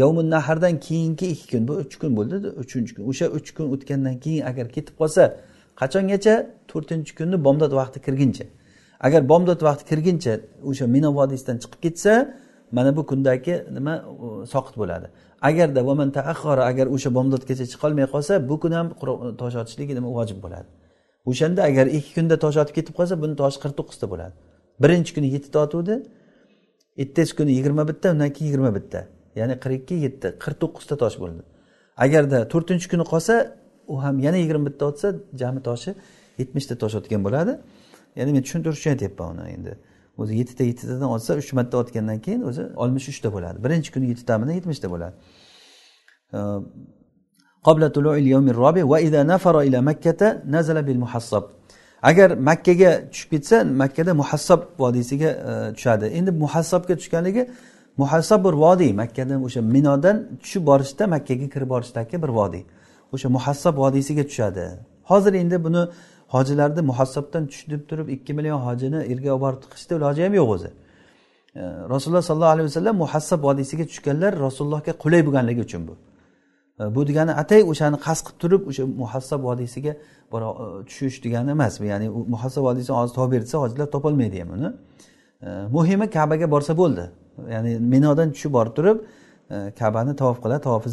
yovmin nahrdan keyingi ikki kun bu uch kun bo'ldi uchinchi kun. O'sha uch kun o'tgandan keyin agar ketib qolsa qachongacha? To'rtinchi kunni bomdod vaqti kirguncha. Agar bomdod vaqti kirguncha o'sha mino vodiysidan chiqib ketsa mana bu kundagi nima soqit bo'ladi. Agarda vaman taaxora agar o'sha bomdodgacha chiqolmay qolsa bu kun ham tosh otishlik nima vojib bo'ladi. O'shanda agar ikki kunda tosh otib ketib qolsa buni toshi qirq to'qqizta bo'ladi. Birinchi kuni yettita otuvdi ertasi kuni yigirma bitta undan keyin yigirma bitta. Ya'ni qirq ikki yetti qirq to'qqizta tosh bo'ldi. Agarda to'rtinchi kuni qolsa u ham yana yigirma bitta otsa jami toshi yetmishta tosh otgan bo'ladi. Ya'ni men tushuntirish uchun aytyapman uni endi. O'zi yettita yettitadan otsa uch marta otgandan keyin o'zi oltmish uchta bo'ladi. Birinchi kuni yettitamidan yetmishta bo'ladi. Ehm, Agar makkaga tushib ketsa makkada muhassab vodiysiga ehm, tushadi. Endi muhassabga tushganligi muhassab bir vodiy makkada o'sha minodan tushib borishda makkaga kirib borishdagi bir vodiy. O'sha muhassab vodiysiga tushadi. Hozir endi buni hojilarni muhassabdan tushib turib ikki million hojini yerga olib borib tiqishni iloji ham yo'q o'zi. E, Rasululloh sollallohu alayhi vasallam muhassab vodiysiga tushganlar rasulullohga qulay bo'lganligi uchun bu. E, bu degani atay o'shani qasd qilib turib o'sha muhassab vodiysiga e, tushish degani emas. Ya'ni muhassab vodiysini hozir topib bersa hojilar topolmaydi ham uni. Muhimi kabaga borsa bo'ldi. Ya'ni minodan tushib borib turib kabani tavof qiladi tavofi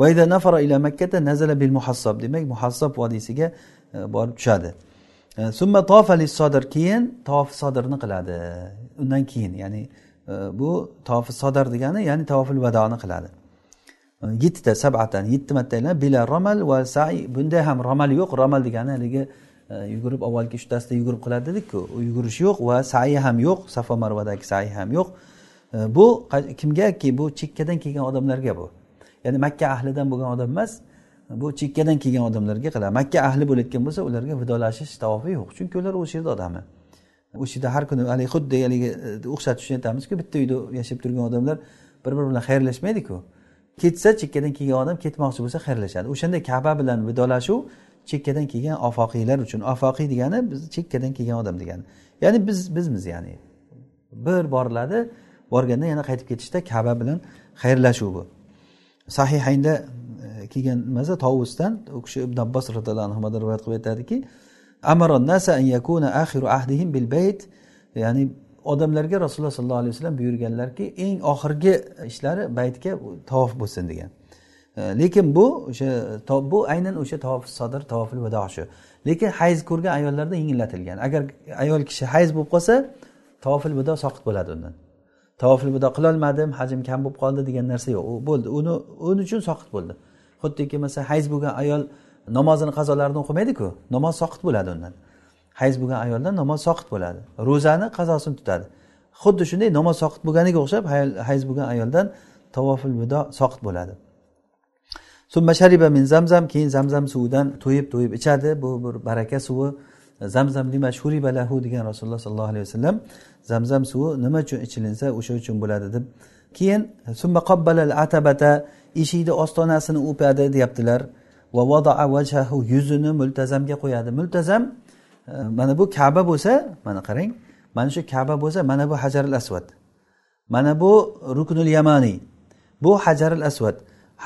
vayda nafara ila makkata nazala bil muhassob demak muhassob vodiysiga e, borib tushadi. E, summa tofa sodir keyin tof sodirni qiladi. Undan keyin ya'ni e, bu tofi sodar degani ya'ni tofil vadoni qiladi. Yettita sabatan yetti marta aylanib bila romal va sai bunda ham romal yo'q. Romal degani haligi yugurib avvalgi uchtasida yugurib qiladi dedikku. U yugurish yo'q va sai ham yo'q. Safo marvadagi sai ham yo'q. Bu kimgaki? Bu chekkadan kelgan odamlarga bu. Ya'ni makka ahlidan bo'lgan odam emas bu chekkadan kelgan odamlarga qiladi makka ahli bo'layotgan bo'lsa ularga vidolashish tavofi yo'q. Chunki ular o'sha yerda odami o'sha e. yerda har kuni haligi xuddi haligi e, o'xshatish uchun aytamizku bitta uyda yashab turgan odamlar bir biri bilan xayrlashmaydiku. Ketsa chekkadan kelgan odam ketmoqchi bo'lsa xayrlashadi. O'shanda kaba bilan vidolashuv chekkadan kelgan ofoqiylar uchun. Ofoqiy degani biz chekkadan kelgan odam degani. Ya'ni biz bizmiz ya'ni. Bir boriladi borganda yana qaytib ketishda kaba bilan xayrlashuv bu. Sahihaynda e, kelgan nimasi tovusdan u kishi ibn abbos roziyallohu anhudan rivoyat qilib aytadiki ya'ni odamlarga rasululloh sollallohu alayhi vasallam buyurganlarki eng oxirgi ishlari baytga tavof bo'lsin degan. E, lekin bu o'sha bu aynan o'sha tavof sodir tavofil vado shu. Lekin hayz ko'rgan ayollarda yengillatilgan. Agar ayol kishi hayz bo'lib qolsa tavofil vido soqit bo'ladi undan. Tavofil vido qilolmadim hajm kam bo'lib qoldi degan narsa yo'q. U bo'ldi. Uni uni uchun soqit bo'ldi. Xuddiki masalan hayz bo'lgan ayol namozini qazolarini o'qimaydiku namoz soqit bo'ladi undan. Hayz bo'lgan ayoldan namoz soqit bo'ladi. Ro'zani qazosini tutadi. Xuddi shunday namoz soqit bo'lganiga o'xshab hayz bo'lgan ayoldan tavofil vido soqit bo'ladi. Summa shariba min zamzam keyin zamzam suvidan to'yib to'yib ichadi. Bu bir baraka suvi. Zamzam lima shuriba lahu degan rasululloh sollallohu alayhi vasallam zamzam suvi nima uchun ichilinsa o'sha uchun bo'ladi deb. Keyin summa qobbalal atabata eshikni ostonasini o'padi deyaptilar. Va vadaa vajhahu yuzini multazamga qo'yadi. Multazam e, mana bu kaba bo'lsa mana qarang mana shu kaba bo'lsa mana bu hajaril asvad mana bu ruknul yamaniy bu hajaril asvad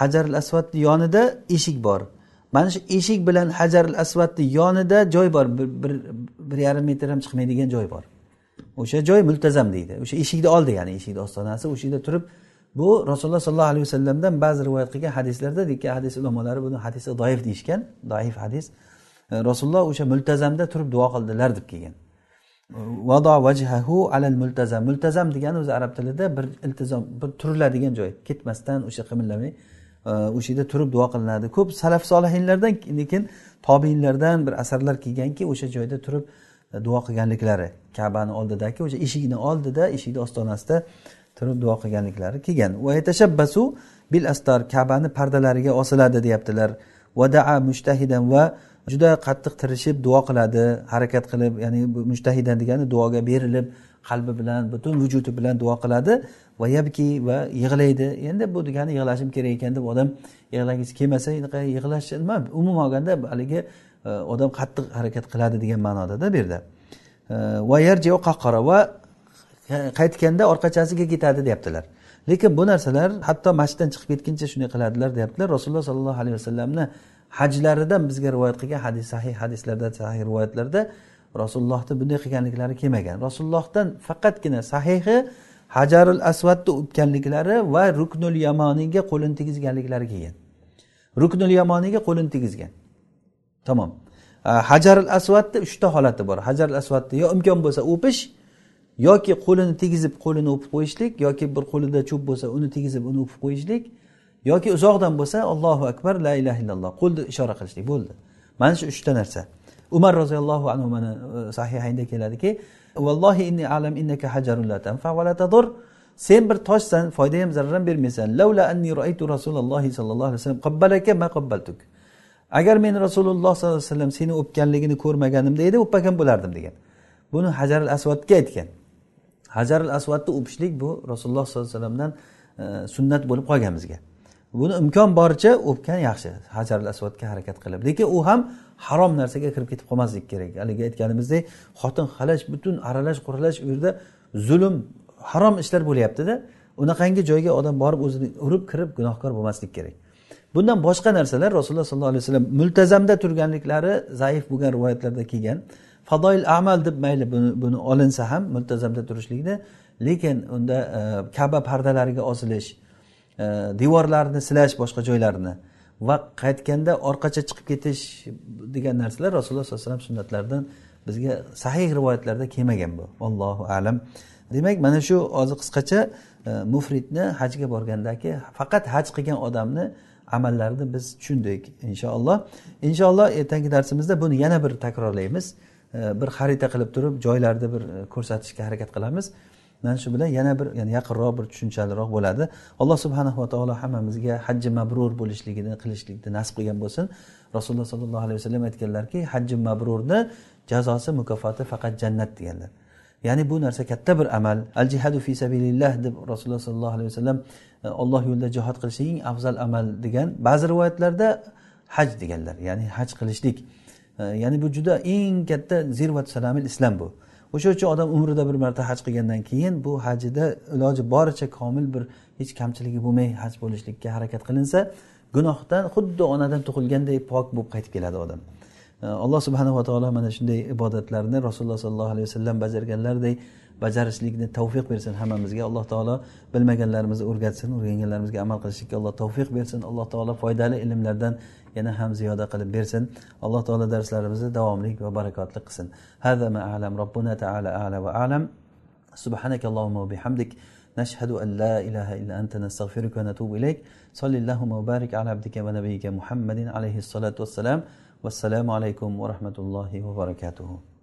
hajaril asvadni yonida eshik bor. Mana shu eshik bilan hajarul asvadni yonida joy bor. Bir, bir, bir yarim metr ham chiqmaydigan joy bor. O'sha joy multazam deydi. O'sha eshikni oldi ya'ni eshikni ostonasi o'sha yerda turib bu rasululloh sollallohu alayhi vasallamdan ba'zi rivoyat qilgan hadislarda lekin hadis ulamolari buni hadisi doif deyishgan doif hadis. E, rasululloh o'sha multazamda turib duo qildilar deb kelgan. Vado vajhahu alal multazam. Multazam degani o'zi arab tilida bir iltizom bir turiladigan joy. Ketmasdan o'sha qimillamay o'sha yerda turib duo qilinadi. Ko'p salaf solihinlardan lekin tobiinlardan bir asarlar kelganki o'sha joyda turib e, duo qilganliklari kabani oldidagi o'sha eshikni oldida eshikni ostonasida turib duo qilganliklari kelgan. Bil astar kabani pardalariga osiladi deyaptilar. Vadaa mushtahidan va juda qattiq tirishib duo qiladi harakat qilib ya'ni mushtahidan degani duoga berilib qalbi bilan butun vujudi bilan duo qiladi. Va yabki va yig'laydi. Endi bu degani yig'lashim kerak ekan deb odam yig'lagisi kelmasa unaqa yig'lash nima? Umuman olganda haligi e, odam qattiq harakat qiladi degan ma'nodada bu yerda e, va yarjiu qaqqara va qaytganda orqachasiga ketadi deyaptilar. Lekin bu narsalar hatto masjiddan chiqib ketguncha shunday qiladilar deyaptilar. Rasululloh sollallohu alayhi vasallamni hajlaridan bizga rivoyat qilgan hadis sahih hadislarda sahih rivoyatlarda rasulullohni bunday qilganliklari kelmagan. Rasulullohdan faqatgina sahihi hajarul asvadni o'pganliklari va ruknul yamoniyga qo'lini tegizganliklari kelgan. Ruknul yamoniyga qo'lini tegizgan. Tamom. Hajarul asvadni uchta holati bor. Hajarul asvadni yo imkon bo'lsa o'pish yoki qo'lini tegizib qo'lini o'pib qo'yishlik yoki bir qo'lida cho'p bo'lsa uni tegizib uni o'pib qo'yishlik yoki uzoqdan bo'lsa allohu akbar la ilaha illalloh qo'lni ishora qilishlik. Bo'ldi. Mana shu uchta narsa. Umar roziyallohu anhu mana e, sahihaynda keladiki vallohi inni alam innaka hajarun la tanfa va la tadur. Sen bir toshsan foyda ham zarar ham bermaysan. Lavla anni roaytu rasululloh sollallohu alayhi vasallam qabbalaka ma qabbaltuk. Agar men rasululloh sollallohu alayhi vasallam seni o'pganligini ko'rmaganimda edi o'pmagan bo'lardim degan. Buni hajaril asvadga aytgan. Hajaril asvadni o'pishlik bu rasululloh sollallohu alayhi vasallamdan e, sunnat bo'lib qolgan bizga. Buni imkon boricha o'pgan yaxshi. Hajaril asvadga harakat qilib. Lekin u ham harom narsaga kirib ketib qolmaslik kerak. Haligi aytganimizdek xotin xalaj butun aralash quralash u yerda zulm harom ishlar bo'lyaptida. Unaqangi joyga odam borib o'zini urib kirib gunohkor bo'lmaslik kerak. Bundan boshqa narsalar rasululloh sollallohu alayhi vasallam multazamda turganliklari zaif bo'lgan rivoyatlarda kelgan. Fadoil amal deb mayli buni buni olinsa ham multazamda turishlikni lekin unda e, kaba pardalariga osilish e, devorlarni silash boshqa joylarini va qaytganda orqacha chiqib ketish degan narsalar rasululloh sollallohu alayhi vasallam sunnatlaridan bizga sahih rivoyatlarda kelmagan bu. Allohu alam. Demak mana shu hozir qisqacha e, mufridni hajga borgandagi faqat haj qilgan odamni amallarini biz tushundik inshaalloh. Inshaalloh ertangi darsimizda buni yana bir takrorlaymiz. E, bir xarita qilib turib joylarni bir e, ko'rsatishga harakat qilamiz. Mana shu bilan yana bir yani yaqinroq bir tushunchaliroq bo'ladi. Alloh subhanahu va taolo hammamizga hajji mabrur bo'lishligini qilishlikni nasib qilgan bo'lsin. Rasululloh sollallohu alayhi vasallam aytganlarki hajji mabrurni jazosi mukofoti faqat jannat deganlar. Ya'ni bu narsa katta bir amal. Al jihadu fi sabilillah deb rasululloh sollallohu alayhi vasallam e, alloh olloh yo'lida jihod qilishlik eng afzal amal degan ba'zi rivoyatlarda haj deganlar. Ya'ni haj qilishlik. E, ya'ni bu juda eng katta zirvat salamil islom bu. O'sha uchun odam umrida bir marta haj qilgandan keyin bu hajida iloji boricha komil bir hech kamchiligi bo'lmay haj bo'lishlikka harakat qilinsa gunohdan xuddi onadan tug'ilganday pok bo'lib qaytib keladi odam. Alloh subhanava taolo mana shunday ibodatlarni rasululloh sollallohu alayhi vasallam bajarganlaridek bajarishlikni tavfiq bersin hammamizga. Alloh taolo bilmaganlarimizni o'rgatsin o'rganganlarimizga amal qilishlikka alloh tavfiq bersin. Alloh taolo foydali ilmlardan yana ham ziyoda qilib bersin. Alloh taolo darslarimizni davomli va barakotli qilsin. هذا ما أعلم ربنا تعالى أعلى وأعلم سبحانك اللهم وبحمدك نشهد أن لا إله إلا أنت نستغفرك ونتوب إليك صلى اللهم وبارك على عبدك ونبيك محمد عليه الصلاة والسلام والسلام عليكم ورحمة الله وبركاته